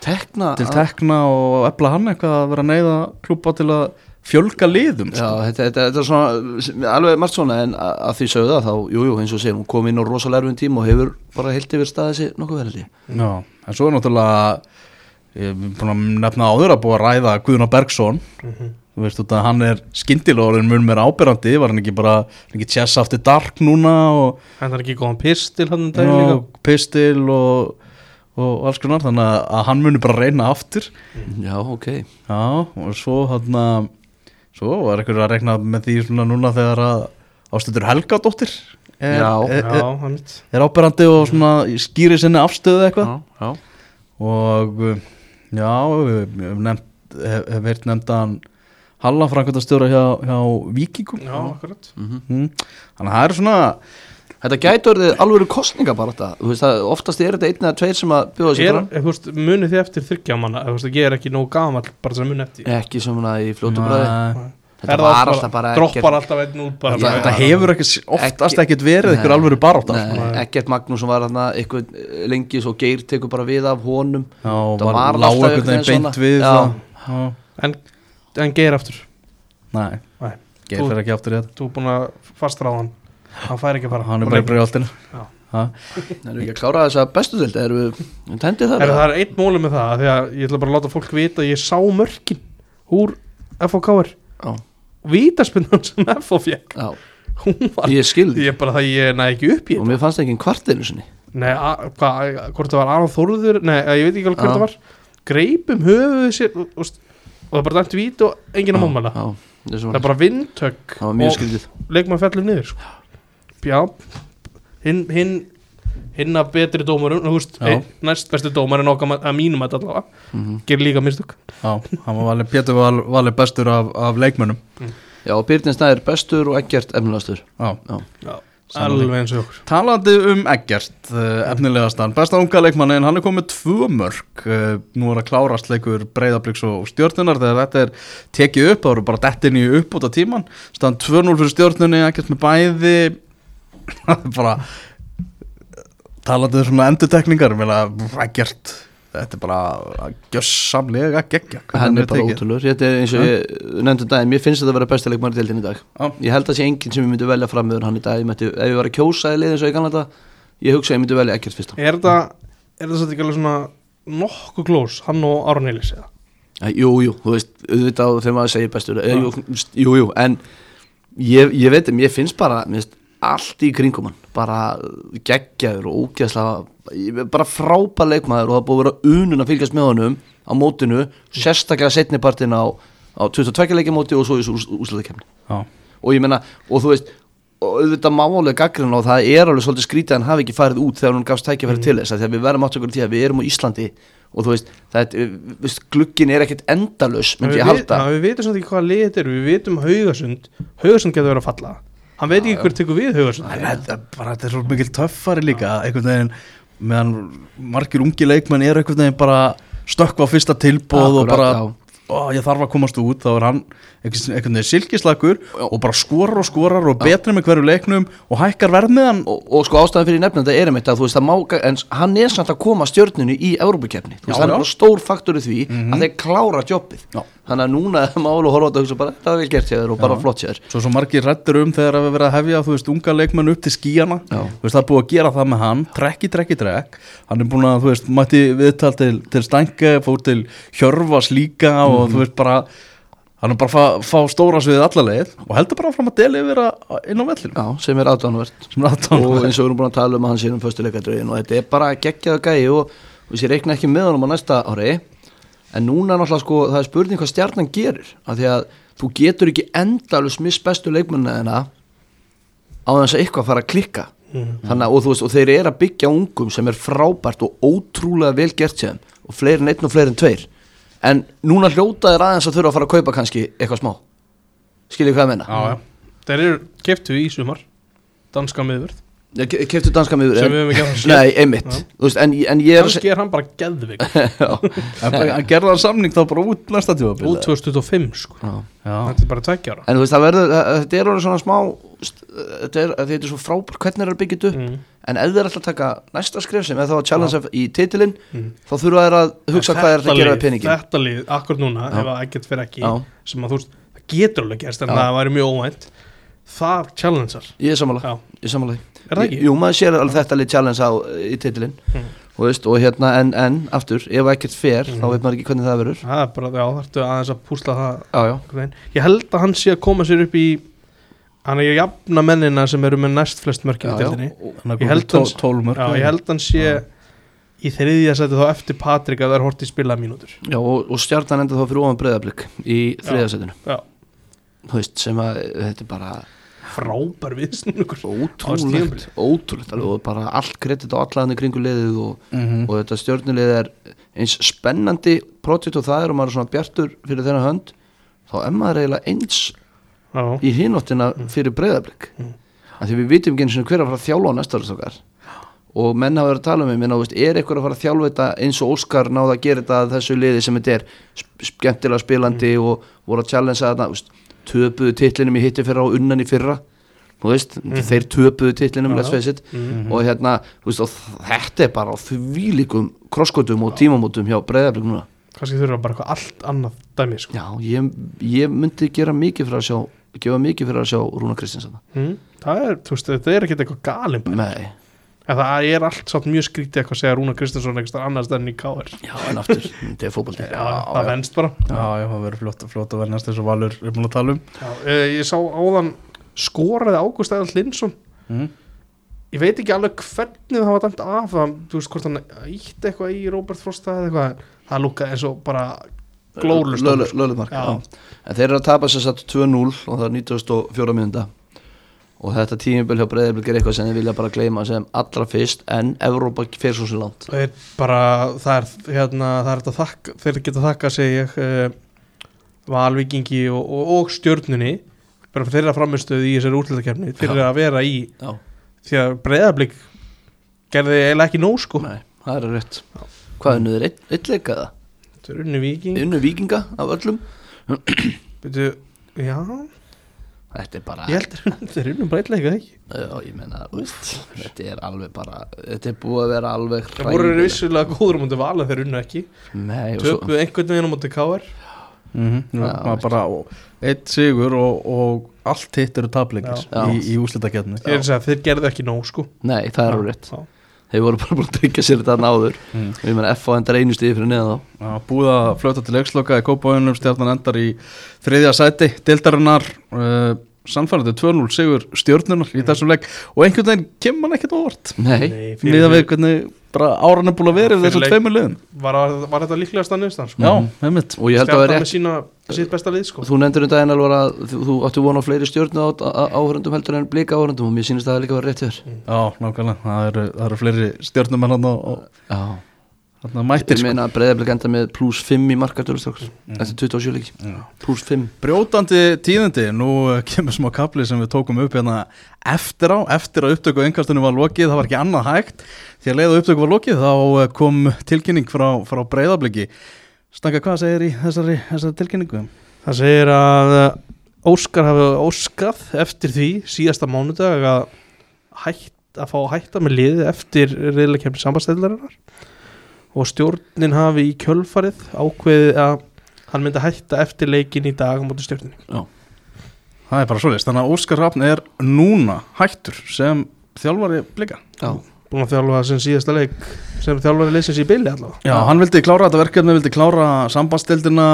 tekna til tekna og efla hann eitthvað að vera neyða klúpa til að fjölga liðum Já, sko. þetta, þetta, þetta er svona alveg margt svona en að, að því sögðu það þá, jú, jú, eins og segir, hún kom inn á rosalega erfum tíma og hefur bara heilt yfir staðið sér nokkuð verið Já, en svo er náttúrulega ég er búin að nefna áður að búið að ræða Guðna Bergson. Þú veist út að hann er skindilórin mun meira ábyrrandi, var hann ekki bara ekki chess after dark núna og hann er ekki góðan pistil hann um líka já, pistil og, og alls konar, þannig að- að hann muni bara reyna aftur. Já, ok. Já, og svo hann svo var ekkur að rekna með því svona núna þegar að ástöður Helgadóttir er, Já. er, já, er, er áberandi og svona skýri sinni afstöðu eitthvað Já, já og uh, já, við hef nefnt hef, hef veirt nefndan Halla framkvæmtastjóra hjá, hjá Víkingum já, akkurat Mhm. mm. þannig að það er svona Þetta gæti orðið alvöru kostninga bara þetta Þú veist að oftast er þetta einn eða tveir sem að bjóða sér fram. munið þið eftir þryggja manna? Ef, þú veist, ég er ekki nógu gamall bara að munið eftir. Ekki svona í fljótu bræði Þetta það var oft alltaf bara droppar alltaf einn út bara, þetta, þetta hefur ekki, oftast ekkert verið ykkur alvöru barátt Nei. Ekkert Magnús sem var hérna eitthvað lengi svo Geir tekur bara við af honum. Já, Það var, var lág alltaf einhvern veginn einhvern beint við það. En, en geir aftur. Nei, Nei. geir fyrir ekki aftur í þetta. þú er búin að fastra á hann hann fær ekki að fara. Hann er bara í breyðoltinu Já. Það eru ekki að klára þess að bestu dildi Erum við tendið það? Er, það er einn móli með það? Því að ég ætla bara að láta fólk vita að ég sá mörkin úr FOKR Já, vítaspinnan sem FO fekk já, hún var ég skilði ég bara það ég næ ekki upp í Og þetta. mér fannst ekki einn kvartinu sinni. Nei, hvort það var Aron Þórður? Nei, ég veit ekki alveg hvort það var. Greipum höfuðu sér og, og, og það bara dæmt vít og enginn að mómæla Já, það það er bara vindtök Það var mjög skildið leikmann fellur niður sko. Já. Hinn hinn hinn að betri dómarum Já. ein, næst besti dómarinn okkar að mínum að allavega Mhm. gerir líka mistök. Já, hann var valið, Pétur var valið bestur af, af leikmönnum. Já, og Byrnin Snæður bestur og ekkert efnilegastur. Já, já, Sammála alveg eins og okkur Talandi um Eggert, uh, efnilegastan. Besta unga leikmannin, hann er komið tvö mörg uh, Nú er að klárast leikur Breiðabliks og stjórnunar Þegar þetta er tekið upp, þá eru bara dettin í uppbúta tíman Stand 2-0 fyrir stjórnunni Eggert með bæði Það bara Talandi um svona endutekningar Eggert, þetta er bara Gjössamlega geggja Hann er bara ótrúlur Þetta er eins og ég nefndi daginn Mér finnst þetta að vera besta leikmann í dag. Já. Ég held að sé enginn sem ég myndi velja fram meður hann í dag Ég mætti, Ef ég var að kjósa í liðin eins og ég kannan þetta Ég hugsa að ég myndi velja ekkert fyrst. Er þetta er ekki alveg svona nokkuð klós hann og Aron Eilis eða? Jú, jú, þú veist, auðvitað þegar maður segir bestur eh, jú, jú, jú, en ég, ég veit, mér finnst bara mér finnst allt í kringum hann. Bara geggjaður og ógeðslega bara frábær leikmaður og það búið að vera unun að fylgjast með honum á mótinu, sérstaklega setnipartin á, á 22 leikjamóti og svo í úslutakefni Já, og ég meina, og þú veist og auðvitað málega gaggrinn og það er alveg svolítið skrítið að hann hafi ekki farið út þegar hann gafst tækifæri til þess að því að við verðum átt okkur til að við erum á Íslandi og þú veist, það er, veist glugginn er ekkert endalaus, myndi við, ég við, halda. Na, við veitum samt ekki hvaða lið þetta eru við veitum Haugasund Haugasund getur verið að falla hann veit ekki hver tekur við En þetta, er er svo mikil töffari líka veginn, meðan margir ungi leikmenn einhvern veginn bara stökkva á fyrsta tilbóð og bara já. ó, ég þarf að komast út. Þá er hann einhvern veginn silkislagur og bara skorar og skorar og betri með hverju leiknum og hækkar verðmiðan og, og sko ástæðan fyrir þetta er einmitt að þú veist að máka, en hann er samt að koma stjörnunu í Európa-kefni, þú veist Já, hann er já. bara stór faktor í því að þeir klára jobbið, Já. þannig að núna er mál og horfa á þetta og hugsa bara, þetta er vel gert þér og bara flott þér. Svo svo margir rættur um þegar við verið að hefja þú veist unga leikmenn upp til skíjana Já. þú veist það er búið að gera það með hann. Trekki, trekki, trekk hann er búin að þú veist mætti viðtal til, til Stænke fór til Hjörvas líka og Mhm. þú veist bara hann er bara að fá, fá stóra sviðið alla leið og heldur bara fram að deli yfir að inn á vellinu Já, sem er aðdánvert sem er og eins og við erum búin að tala um að hann sé um föstuleikadrögin og þetta er bara geggjaða gæi og og þessi reikna ekki með honum á næsta ári. En núna er náttúrulega sko það er spurning hvað stjarnan gerir. Af því að þú getur ekki endalus miss bestu leikmennina þeirna á þess að eitthvað fara að klikka. Þannig að og, þú veist, og þeir eru að byggja ungum sem er frábært og ótrúlega vel gert sér og fleiri en einn og fleiri en tveir en núna hljóta þeir aðeins að þurfa að fara að kaupa kannski eitthvað smá. Skiljið hvað ég menna. Þeir eru keftu í sumar. Danska miðvörð keftu danska miður Sem við höfum ekki að séð. Nei, einmitt. Þú veist, en, en ég er að Kannski er hann bara geðvig Já, En hann gerði hann samning þá bara út næsta tíma Út 2025 sko já. Þetta er bara tveggja ára En þú veist, það verður, það- þetta er orðið svona smá Þetta er, þetta er svo frábært hvernig er að byggja þetta upp mm. En ef þeir ætla að taka næsta skref sem er þá að challenge í titilinn Mm. Þá þurfa þeir að hugsa hvað er þetta að gera við peningin Þetta lið, akkur núna, Já. ef að ekkert fyrir ekki Já. sem að þú veist, það getur alveg gerst en Já. það væri mjög óvænt það challengear Ég er sammála, Já, ég er sammála því. Er það ekki? Jú, maður sér alveg þetta lið challenge á í titilinn. Mm. og, veist, og hérna, en, en aftur, ef ekkert fer Mm. þá veit maður ekki hvernig það verður. Það er bara, já, þarftu aðeins að púsla það Já, já. Ég held að hann sé að koma sér upp í hann er að jafna mennina sem eru með næst flest mörkin í er Ég held hans- tólmörk Já, ég held hann sé í þriðja seti þá eftir Patrik að það er hort í spilað mínútur já og, og stjarnan enda þá fyrir ofan breyðablик í þriðasettinu Já, Þú veist, sem að þetta er bara frábær viðsnúkur ótrúlegt ótrúlegt. Og bara allt kredit á allaðan í kringu liðið og, Mhm. og þetta stjórnulið er eins spennandi projekt og það er og maður er svona bjartur fyrir þennan hönd þá er maður eiginlega eins Já, í hinóttina fyrir breyðablик Mm. af því við vitum ekki eins og hver að fara að þjálfa á næsta okkar og menn hafa verið að tala um veist, er eitthvað að fara að þjálfa þetta eins og Óskar náða að gera þetta að þessu liði sem þetta er skemmtilega spilandi Mm. og voru að challengea þetta töpuðu titlinum í hitti fyrra og unnan í fyrra. Veist, þeir töpuðu titlinum it. Mhm. og hérna, veist, og þetta er bara á þvílíkum krosskotum og tímamótum hjá breyðablík núna. Kannski þurfa bara eitthvað allt annað dæmi sko. já, ég, ég myndi gera mikið fyrir að sjá gefa mikið fyrir að sjá Rúna Kristins mm. Það er, þú veist, þetta er ekkert eitthvað galin nei, En það er allt satt mjög skrítið eitthvað að segja Rúna Kristinsson eitthvað annars enn í KR já, en aftur þetta er fótbolti. Já, það venst bara. Já, já, það verður flott, flott að næst eins og Valur er búin að tala um. Já, eh, Ég sá áðan skoraði Ágúst Eðal Linsson mm. Ég veit ekki alveg hvernig það var dæmt af það, Þú veist hvort hann ítti eitthvað í Robert Frosta eða eitthvað Það lúkaði eins og bara glórlust löglumark Já. en þeir eru að tapa sér satt 2-0 og það er 94 minúnda og þetta tímuböl hjá breyðablík er eitthvað sem þeir vilja bara gleyma sem allra fyrst en Evrópa fer svo langt. Það er bara, það er hérna, það er þetta þakka, þeir geta þakka segi ég uh, Valvíkingi og, og, og stjörnunni bara fyrir þeirra framistöð í þessari útlæðakefni fyrir að vera í, já, því að breyðablík gerði eiginlega ekki nóg sko. Nei, það er rétt. Hvað unnu þeir, eitt, eitt leikaða Þetta er viking unnu vikinga af öllum. Byrju, Já, þetta er bara ég held að þeir unni bara eitthvað ekki já, ég menna, úst, þetta er alveg bara þetta er búið að vera alveg Það voru vissulega góður á mútið val en þeir unni ekki. Nei, og svo, Töpuð einhvern veginn á mútið KR Mm Já, -hmm. bara eitt sigur og, og allt hitt eru tapleikir Já. í, í úslitakefni er þeir gerðu ekki nóg sko. Nei, það er Já. þeir voru bara búin að tryggja sér þetta náður. Mm. og ég menna F á endar einu stíði fyrir neða þá. Já, búið að fljóta til leiksloka í Kópavöðunum stjarnan endar í þriðja sæti dildarinnar uh, sannfærandi 2-0 sigur stjörnunar í þessum leik. Og einhvern veginn kemur hann ekkert á orð nei, fyrir- miða við hvernig bara áran er búin að vera við þessum tveimur liðum. Var, var þetta líklegast að nýstan sko? Já, einmitt. Og ég held að það Stjarnan er með rétt sína, sitt besta lið sko. þú nefndir um daginn alveg að þú, áttu vona á fleiri stjórnu áhörundum heldur en blika áhörundum og mér sýnist að það líka var rétt hér Já, nákvæmlega, það eru, það eru fleiri stjörnum en hann og, og ég sko. meina að breyðablik enda með pluss 5 í markatölu strax Mm. eftir 27 leiki, Já. pluss 5 Brjótandi tíðindi, nú eh, kemur smá kapli sem við tókum upp hérna eftir á, eftir að upptöku einhverstunum var lokið, það var ekki annað hægt því að leið að upptöku var lokið þá eh, kom tilkynning frá, frá breyðabliki Stanka, hvað segir í þessari, þessari tilkynningu? Það segir að uh, Óskar hafi óskað eftir því síðasta mánudag að, hætt, að fá að hætta með liðið eftir reyðlega kemni sambandstæðlarinnar og stjórnin hafi í kjölfarið ákveðið að hann myndi hætta eftir leikin í dag á móti stjórninni. Það er bara svoleiðist, þannig að Óskar Rafn er núna hættur sem þjálfari blika. Já, Búin að þjálfa sem síðasta leik sem þjálfari leysins í bylli allavega. Já, hann vildi klára þetta verkefni, vildi klára sambandstildina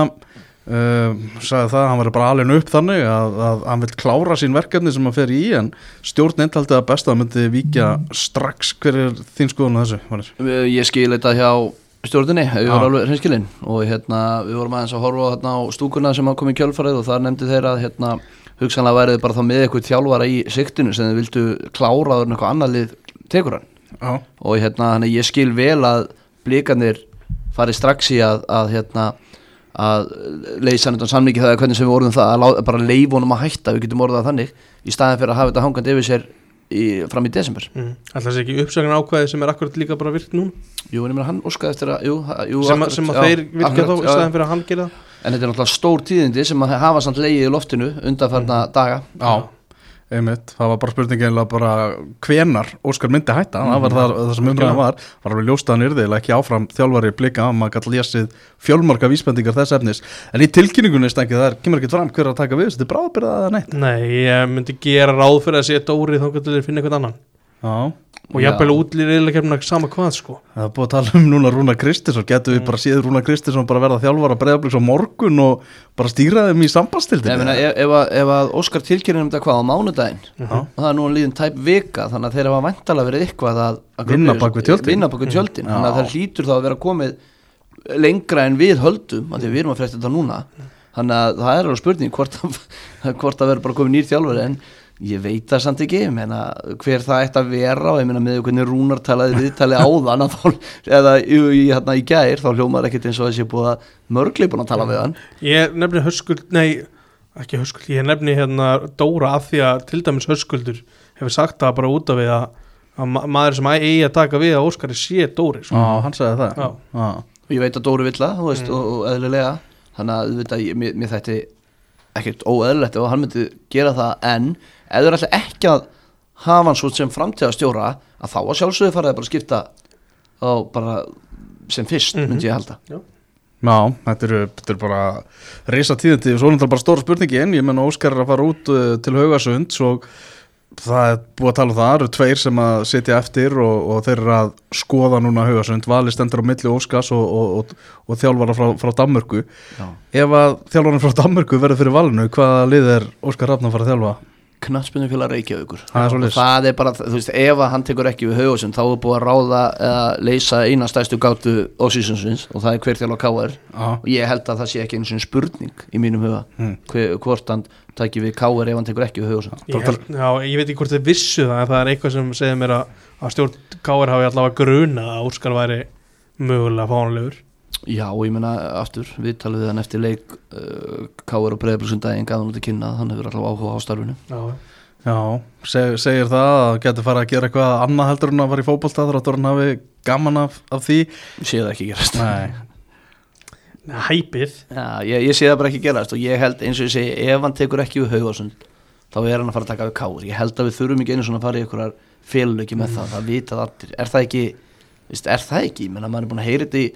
uh, sagði það, hann verið bara alveg upp þannig að, að hann vil klára sín verkefni sem hann fer í en stjórn eintaldi að besta að myndi víkja strax hver er þín skoðun á þessu? Valur? ég skil þetta hjá stjórninni, við vorum alveg hreinskilin og hérna, við vorum aðeins að horfa hérna, á stúkuna sem að koma í kjölfarið og þar nefndi þeir að hérna, hugsanlega værið bara þá með eitthvað þjálfara í siktinu sem þeir vildu kláraður en eitthvað annað lið tekur hann Já, og hérna, að ég skil vel að blikanir fari strax í að, að hérna að leysa utan samlingi það er hvernig sem við orðum það að bara leif honum að hætta við getum orðað þannig í staðin fyrir að hafa þetta hangandi yfir sér í, fram í desember. Mm. Alltaf sé ekki uppsögn ákvæði sem er akkurat líka bara virkt núna? Jú, en ég meina hann óskaði eftir að jú, jú, sem, akkurat, sem að já, þeir virkja akkurat, þá í já, staðin fyrir að hann gera. En þetta er náttúrulega stór tíðindi sem að hafa samt leiðið í loftinu undanfarna daga. Já, einmitt. Það var bara spurningin bara hvenar Óskar myndi hætta, það var það, það sem umræðan var. Var alveg ljóst að hann yrði eða ekki áfram þjálfari blika, maður gæti lesið fjölmarka vísbendingar þess efnis, en í tilkynningunni stengið þar kemur ekki fram hver er að taka við, þetta er bráðbyrðað eða neitt. Nei, ég myndi gera ráð fyrir að sé Dóri þá getur þeir finna eitthvað annan Já, og jafnvel útlýr reyðlega kemna sama hvað sko. Það er búið að tala um núna Rúna Kristinsson. Getur við bara séð Rúna Kristinsson bara verða þjálfara breyðabliks á morgun og bara stýra þeim í Ég sambandstildin meina, ef, ef, að, ef að Óskar tilkynir um þetta hvað á mánudaginn? Já. það er nú líðin tæp vika þannig að þeir hafa væntalega verið eitthvað að, að Vinna bak við tjöldin. vinna bak við tjöldin. Já. þannig að það hlýtur þá að vera komið lengra en við höldum af því að við erum að frétta þetta núna. Þannig að það er alveg spurning hvort, að- hvort að ég veit það samt ekki ég meina, hver það ætti að vera og ég meina með hvernig Rúnar talaði viðtali að þá, eða í, í, hérna, í gær þá hljómar ekkert eins og þessi búið að mörgli búin að tala við hann Ég nefni höskuld, nei ekki höskuld, ég nefni hérna Dóra af því að til dæmis höskuldur hefur sagt það bara út af við að, að ma- maður sem eigi að taka við að Óskari sé Dóri Já, sko. hann sagði það Já. Já. og ég veit að Dóri vill það þú veist, og, og eðlilega þannig að að ég, mér, mér þætti ekkert óeðlilegt ef hann myndi gera það en þú er alltaf ekki að hafa hann svo sem framtíðastjóra að þá að sjálfsögðu faraði bara að skipta á bara sem fyrst Mhm. myndi ég halda. Já, þetta eru, þetta eru bara reysa tíðandi og svo er náttúrulega bara stóra spurningi en ég menna Óskar er að fara út uh, til Haugasund og það er búið að tala um það, það eru tveir sem að sitja eftir og, og þeir eru að skoða núna Haugasund, vali stendur á milli Óskars og, og, og, og þjálfara frá, frá Danmörku. Já. Ef að þjálfarinn frá Danmörku verður fyrir valinu, hvaða lið er Óskar Rafn að fara að þjálfa? Knattspinnu fjöla Reykjavíkur og það er bara, þú veist, ef að hann tekur ekki við haugusum þá er búið að ráða eða leysa eina stæstu gátu ósísinsins og það er hver þjálfa KR Já, og ég held að það sé ekki eins og spurning í mínum huga Mm. hvort hann tæki við KR ef hann tekur ekki við haugusum ég, já, ég veit ekki hvort þið vissu það en það er eitthvað sem segir mér að, að stjórn Káir hafi allavega gruna að Óskar væri mögulega fánulegur Já, og ég meina aftur, við talum við hann eftir leik uh, Káur og Breiðablísundaginn gaf hann út að kynna hann hefur alltaf áhuga á starfinu. Já, Já, seg, segir það að getur fara að gera eitthvað annað heldur en að fara í fótbolta þar að hann hafi gaman af, af því. Ég sé það ekki gerast. Nei, Nei, hæpið. Já, ég, ég sé það bara ekki gerast og ég held eins og ég segi, ef hann tekur ekki við Haugasund þá er hann að fara að taka við Káur Ég held að við þurfum ekki einu svona að fara í einhverjar félöki með það, það það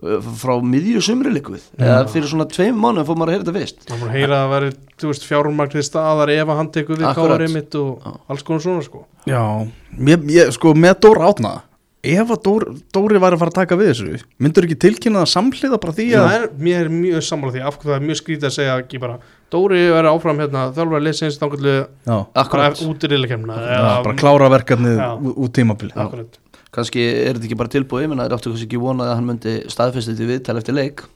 maður uh, frá miðju sumri líkuð eða fyrir svona tveim mánuðum fór maður að heyra þetta fyrst. Voru að heyra að væri, þú veist, fjármagnið staðar ef að hann tekur við. Káir einmitt og Já. alls konar svona sko. Já, mér, ég, sko með Dóra átna ef að Dór, Dóri væri að fara að taka við þessu myndur ekki tilkynna það samhliða bara því Já, að er, mér er mjög sammála því af hverju það er mjög skrítið að segja ekki bara Dóri verður áfram hérna þjálfur að lesa eins þangallu já, bara Akkurat, út í riðleikemna já, bara klára verkefnið út tímabili Akkurat kannski er þetta ekki bara tilbúið menn að það er áttu kannski ekki vonað að hann myndi staðfesta þetta í viðtal eftir leik.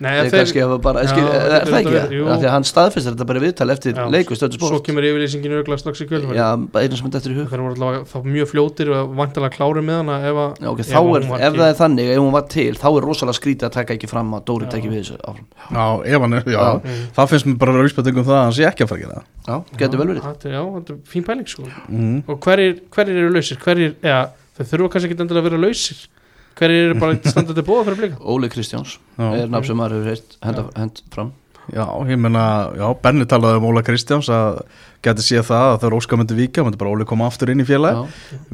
Nei, Þeir kannski hafa bara, Já, skil, er, það ekki það? Því að hann staðfestir þetta bara viðtal eftir Já, leik við stöðum svo kemur yfirlýsingin auðvitað strax í kvöld Já, einu sem þetta eftir í hug. Þeir voru þá mjög fljótir og vantilega klári með hana ef að Já, ok, ef er, ef ekki- það er þannig, ef hún var til þá er rosalega skrítið að taka ekki fram að Dóri tekki við þessu áfram. Já, ef hann er, já, það finnst mér bara að vera vísbendingum það að hann sé ekki að fara gera það. Já, getur vel verið. Er- Já, þetta er fín pæling sko. Mm. og hverjir, hverjir eru lausir? Hverjir, eða þau þurfa kannski ekki endilega að vera lausir. Hver er bara standað til bóða fyrir blika? Óli Kristjáns Já. er nafn sem maður hefur heilt hend, hend fram. Já, ég meina, já, Benni talaði um Óla Kristjáns að geti séð það að þegar Óskar myndi vika, myndi bara Óli koma aftur inn í Ég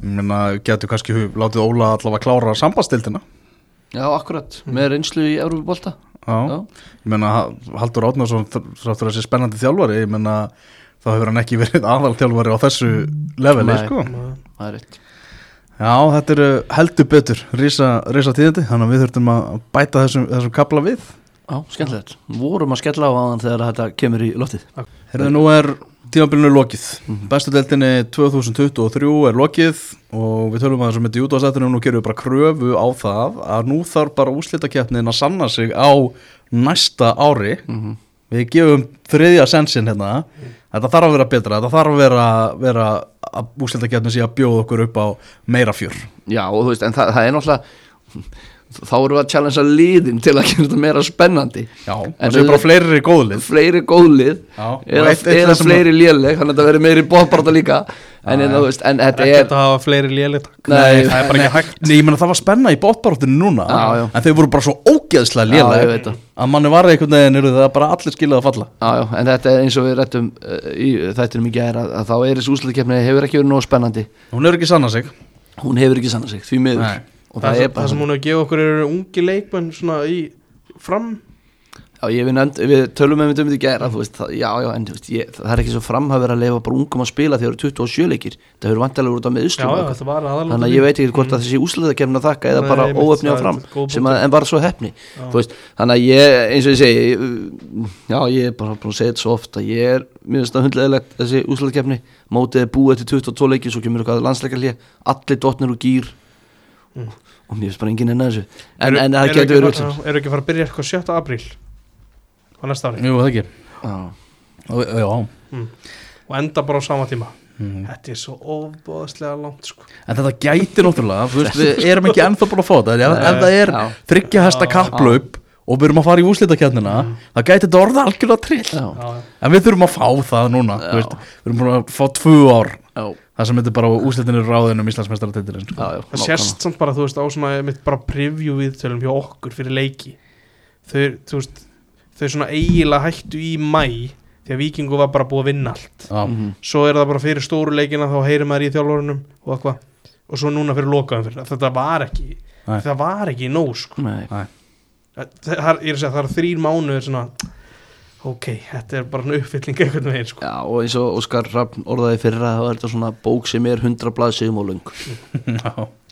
meina, getur kannski látið Óla allavega klára sambastildina já akkurat, með reynslu í Európa-bolta Já, Já, ég meina, Ha- Haldur Átnarsson þráttur að sé spennandi þjálfari, ég meina þá hefur hann ekki verið aðalþjálfari á þessu leveli, Nei. sko. Það er rétt Já, þetta eru heldur betur rísa, rísa tíðandi, þannig að við þurfum að bæta þessum, þessum kapla við. Já, skemmtilegt, vorum að skella á aðan þegar þetta kemur í loftið. Herðu, nú er tímabilinu lokið. Mhm. Bestu deildinni 2023 er lokið og við tölum að þessum með júdóðastættinu og nú gerum við bara kröfu á það að nú þarf bara úslitakeppnin að sanna sig á næsta ári. Mm Við gefum þriðja sensin hérna. Þetta þarf að vera betra, þetta þarf að vera, vera að úslitakeppnin sé að bjóða okkur upp á meira fjör. Já, og þú veist, en það, það er náttúrulega þá erum við að challengea liðin til að gera þetta meira spennandi. Já, En það séu bara fleiri góðlið fleiri góðlið Já, eða, eitt- eitt eða fleiri léleg þannig að þetta verður meiri bóðbarta líka en, þú veist, en þetta Ekki er að hafa fleiri lélit Nei, það er bara ekki hægt. Nei, ég meina það var spenna í bóttbaróttinu núna Já, já. En þau voru bara svo ógeðslega það. Að manni var einhvern veginn eru það bara allir skilað að falla. Já, já, en þetta er eins og við rættum uh, í þættinum í gæra að, að þá er þessi úslutkefni hefur ekki verið nóg spennandi. Hún er ekki sanna sig. Hún hefur ekki sanna sig, því miður. Það, það, það, er sem hún hefur gefið okkur eru ungi leikmenn svona í fram Já, ég við, nefnd, við tölum með um þetta í gæra veist, það, Já, já, en þú veist, ég, það er ekki svo framhafur að leifa bara ungum að spila þegar það eru 27 leikir. Það hefur vantilega út Já, já, þetta var aðalega þannig að ég veit ekki hvort að þessi úslutakefni að þakka eða bara óöfni á það er fram sem að, en bara svo hefni Þú veist, þannig að ég, eins og ég segi já, ég er bara búin að segja þetta svo oft að ég er, það hundleðilegt þessi úslutakefni, mótið er búið til 22 leikir, svo kemur Mm. og mér finnst bara enginn enn að þessu. En, Eru- en það eru getur verið öllum Eru ekki að fara að byrja eitthvað 7. apríl á næsta ári Jú, það ekki Já. Ó, Já og enda bara á sama tíma Mhm. Þetta er svo ofbóðslega langt sko. En þetta gæti náttúrulega, veist, við erum ekki ennþá búin að fá þetta Ef, ef það er Já. þryggja hesta Já. kapplaup og við erum að fara í úslitakjarnina það gæti þetta orða algjörlega trill Já. En við þurfum að fá það núna veist, Við erum búin að fá tvö ár Já. Það sem þetta bara úslitinir ráðin um Íslandsmeistaratitilin sko. Já, já, það sést samt bara, þú veist, á svona mitt bara preview viðtölum hjá okkur fyrir leiki þau, þú veist þau svona eiginlega hættu í mæ því að Víkingu var bara búið að vinna allt Já, Mhm. svo er það bara fyrir stóru leikina þá heyrir maður í þjálfurunum og eitthvað og svo núna fyrir lokaðum fyrir þetta var ekki, Nei. það var ekki nóg sko. Nei. það, það, ég er að segja, það er þrýr mánuður svona ok, þetta er bara uppfylling einhvern veginn sko. Já, og eins og Óskar Raffn orðaði fyrra þá er þetta svona bók sem er 100 blaðsíðum og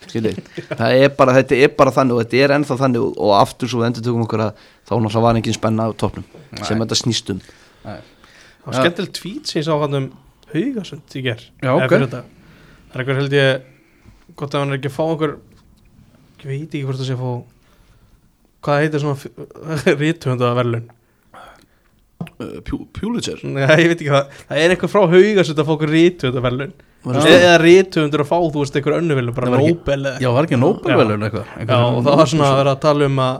Skilji, það er bara, þetta er bara þannig og þetta er ennþá þannig og, og aftur svo við endur tökum okkur að þá náttúrulega var engin spenna á topnum sem þetta snýst um það var Já. skemmtilegt tvít sem ég sá hann um haugasund í ger Já, Eða ok. fyrir þetta. það er eitthvað held ég gott að hann er ekki að fá okkur ég veit ekki hvort það sé að fá hvað heitir svona uh, Pjú- Pulitzer? Nei, ég veit ekki það, það er eitthvað frá haugasund að fá okkur Var eða, rítuhöndur að fá, þú veist, eitthvað önnu verðlun bara Það Nobel eða já, var ekki Nobelvelun eitthvað? Já, Einhver- og það var svona að vera að tala um að,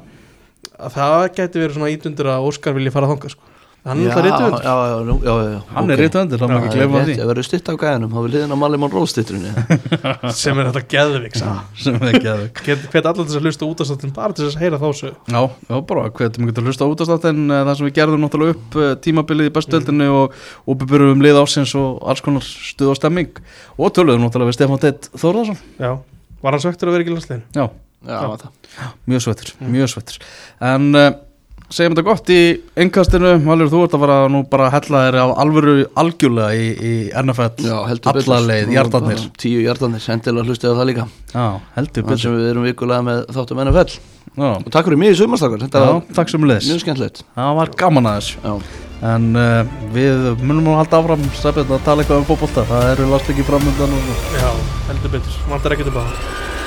að það gæti verið svona ítundur að Óskar vilji fara þangað sko. Hann er alltaf rítuhöndur já, já, já, já, já, Hann er rithöfundur, það má ekki gleyma því. Það verður stutt af gæðanum, þá vil liðin á Malli Monroe stittrunni sem er þetta geðvik sem ekki að Hvet allir þess að hlusta út af státtin bara til þess að heyra þá sög Já, já, bara hvetjum ekki til að hlusta út af státt en uh, það sem við gerðum náttúrulega upp uh, tímabilið í bestuöldinni og opinbyrjum um lið ásins og alls konar stuð og stemming. Og töluðum náttúrulega við Stefán Teitt Þórðarsson Að vera ekki mjög mjög segjum þetta gott í engkastinu, Valur þú ert að fara nú bara að hella þér af alvöru algjörlega í, í NFL Já, heldur betur. alla leið, Nú, hjartarnir Tíu hjartarnir, endilega hlustið á það líka. Já, heldur Það betur. sem við erum vikulega með þáttum NFL Já, Og takk fyrir mig í sumarstakar, þetta já var takk sem leðis mjög skemmtilegt. Það var gaman að Já, En uh, við munum að halda áfram Sæbjörn að tala eitthvað um fótbolta. Það eru lastleiki framöndan og Já, heldur betur, vantar ekkert á það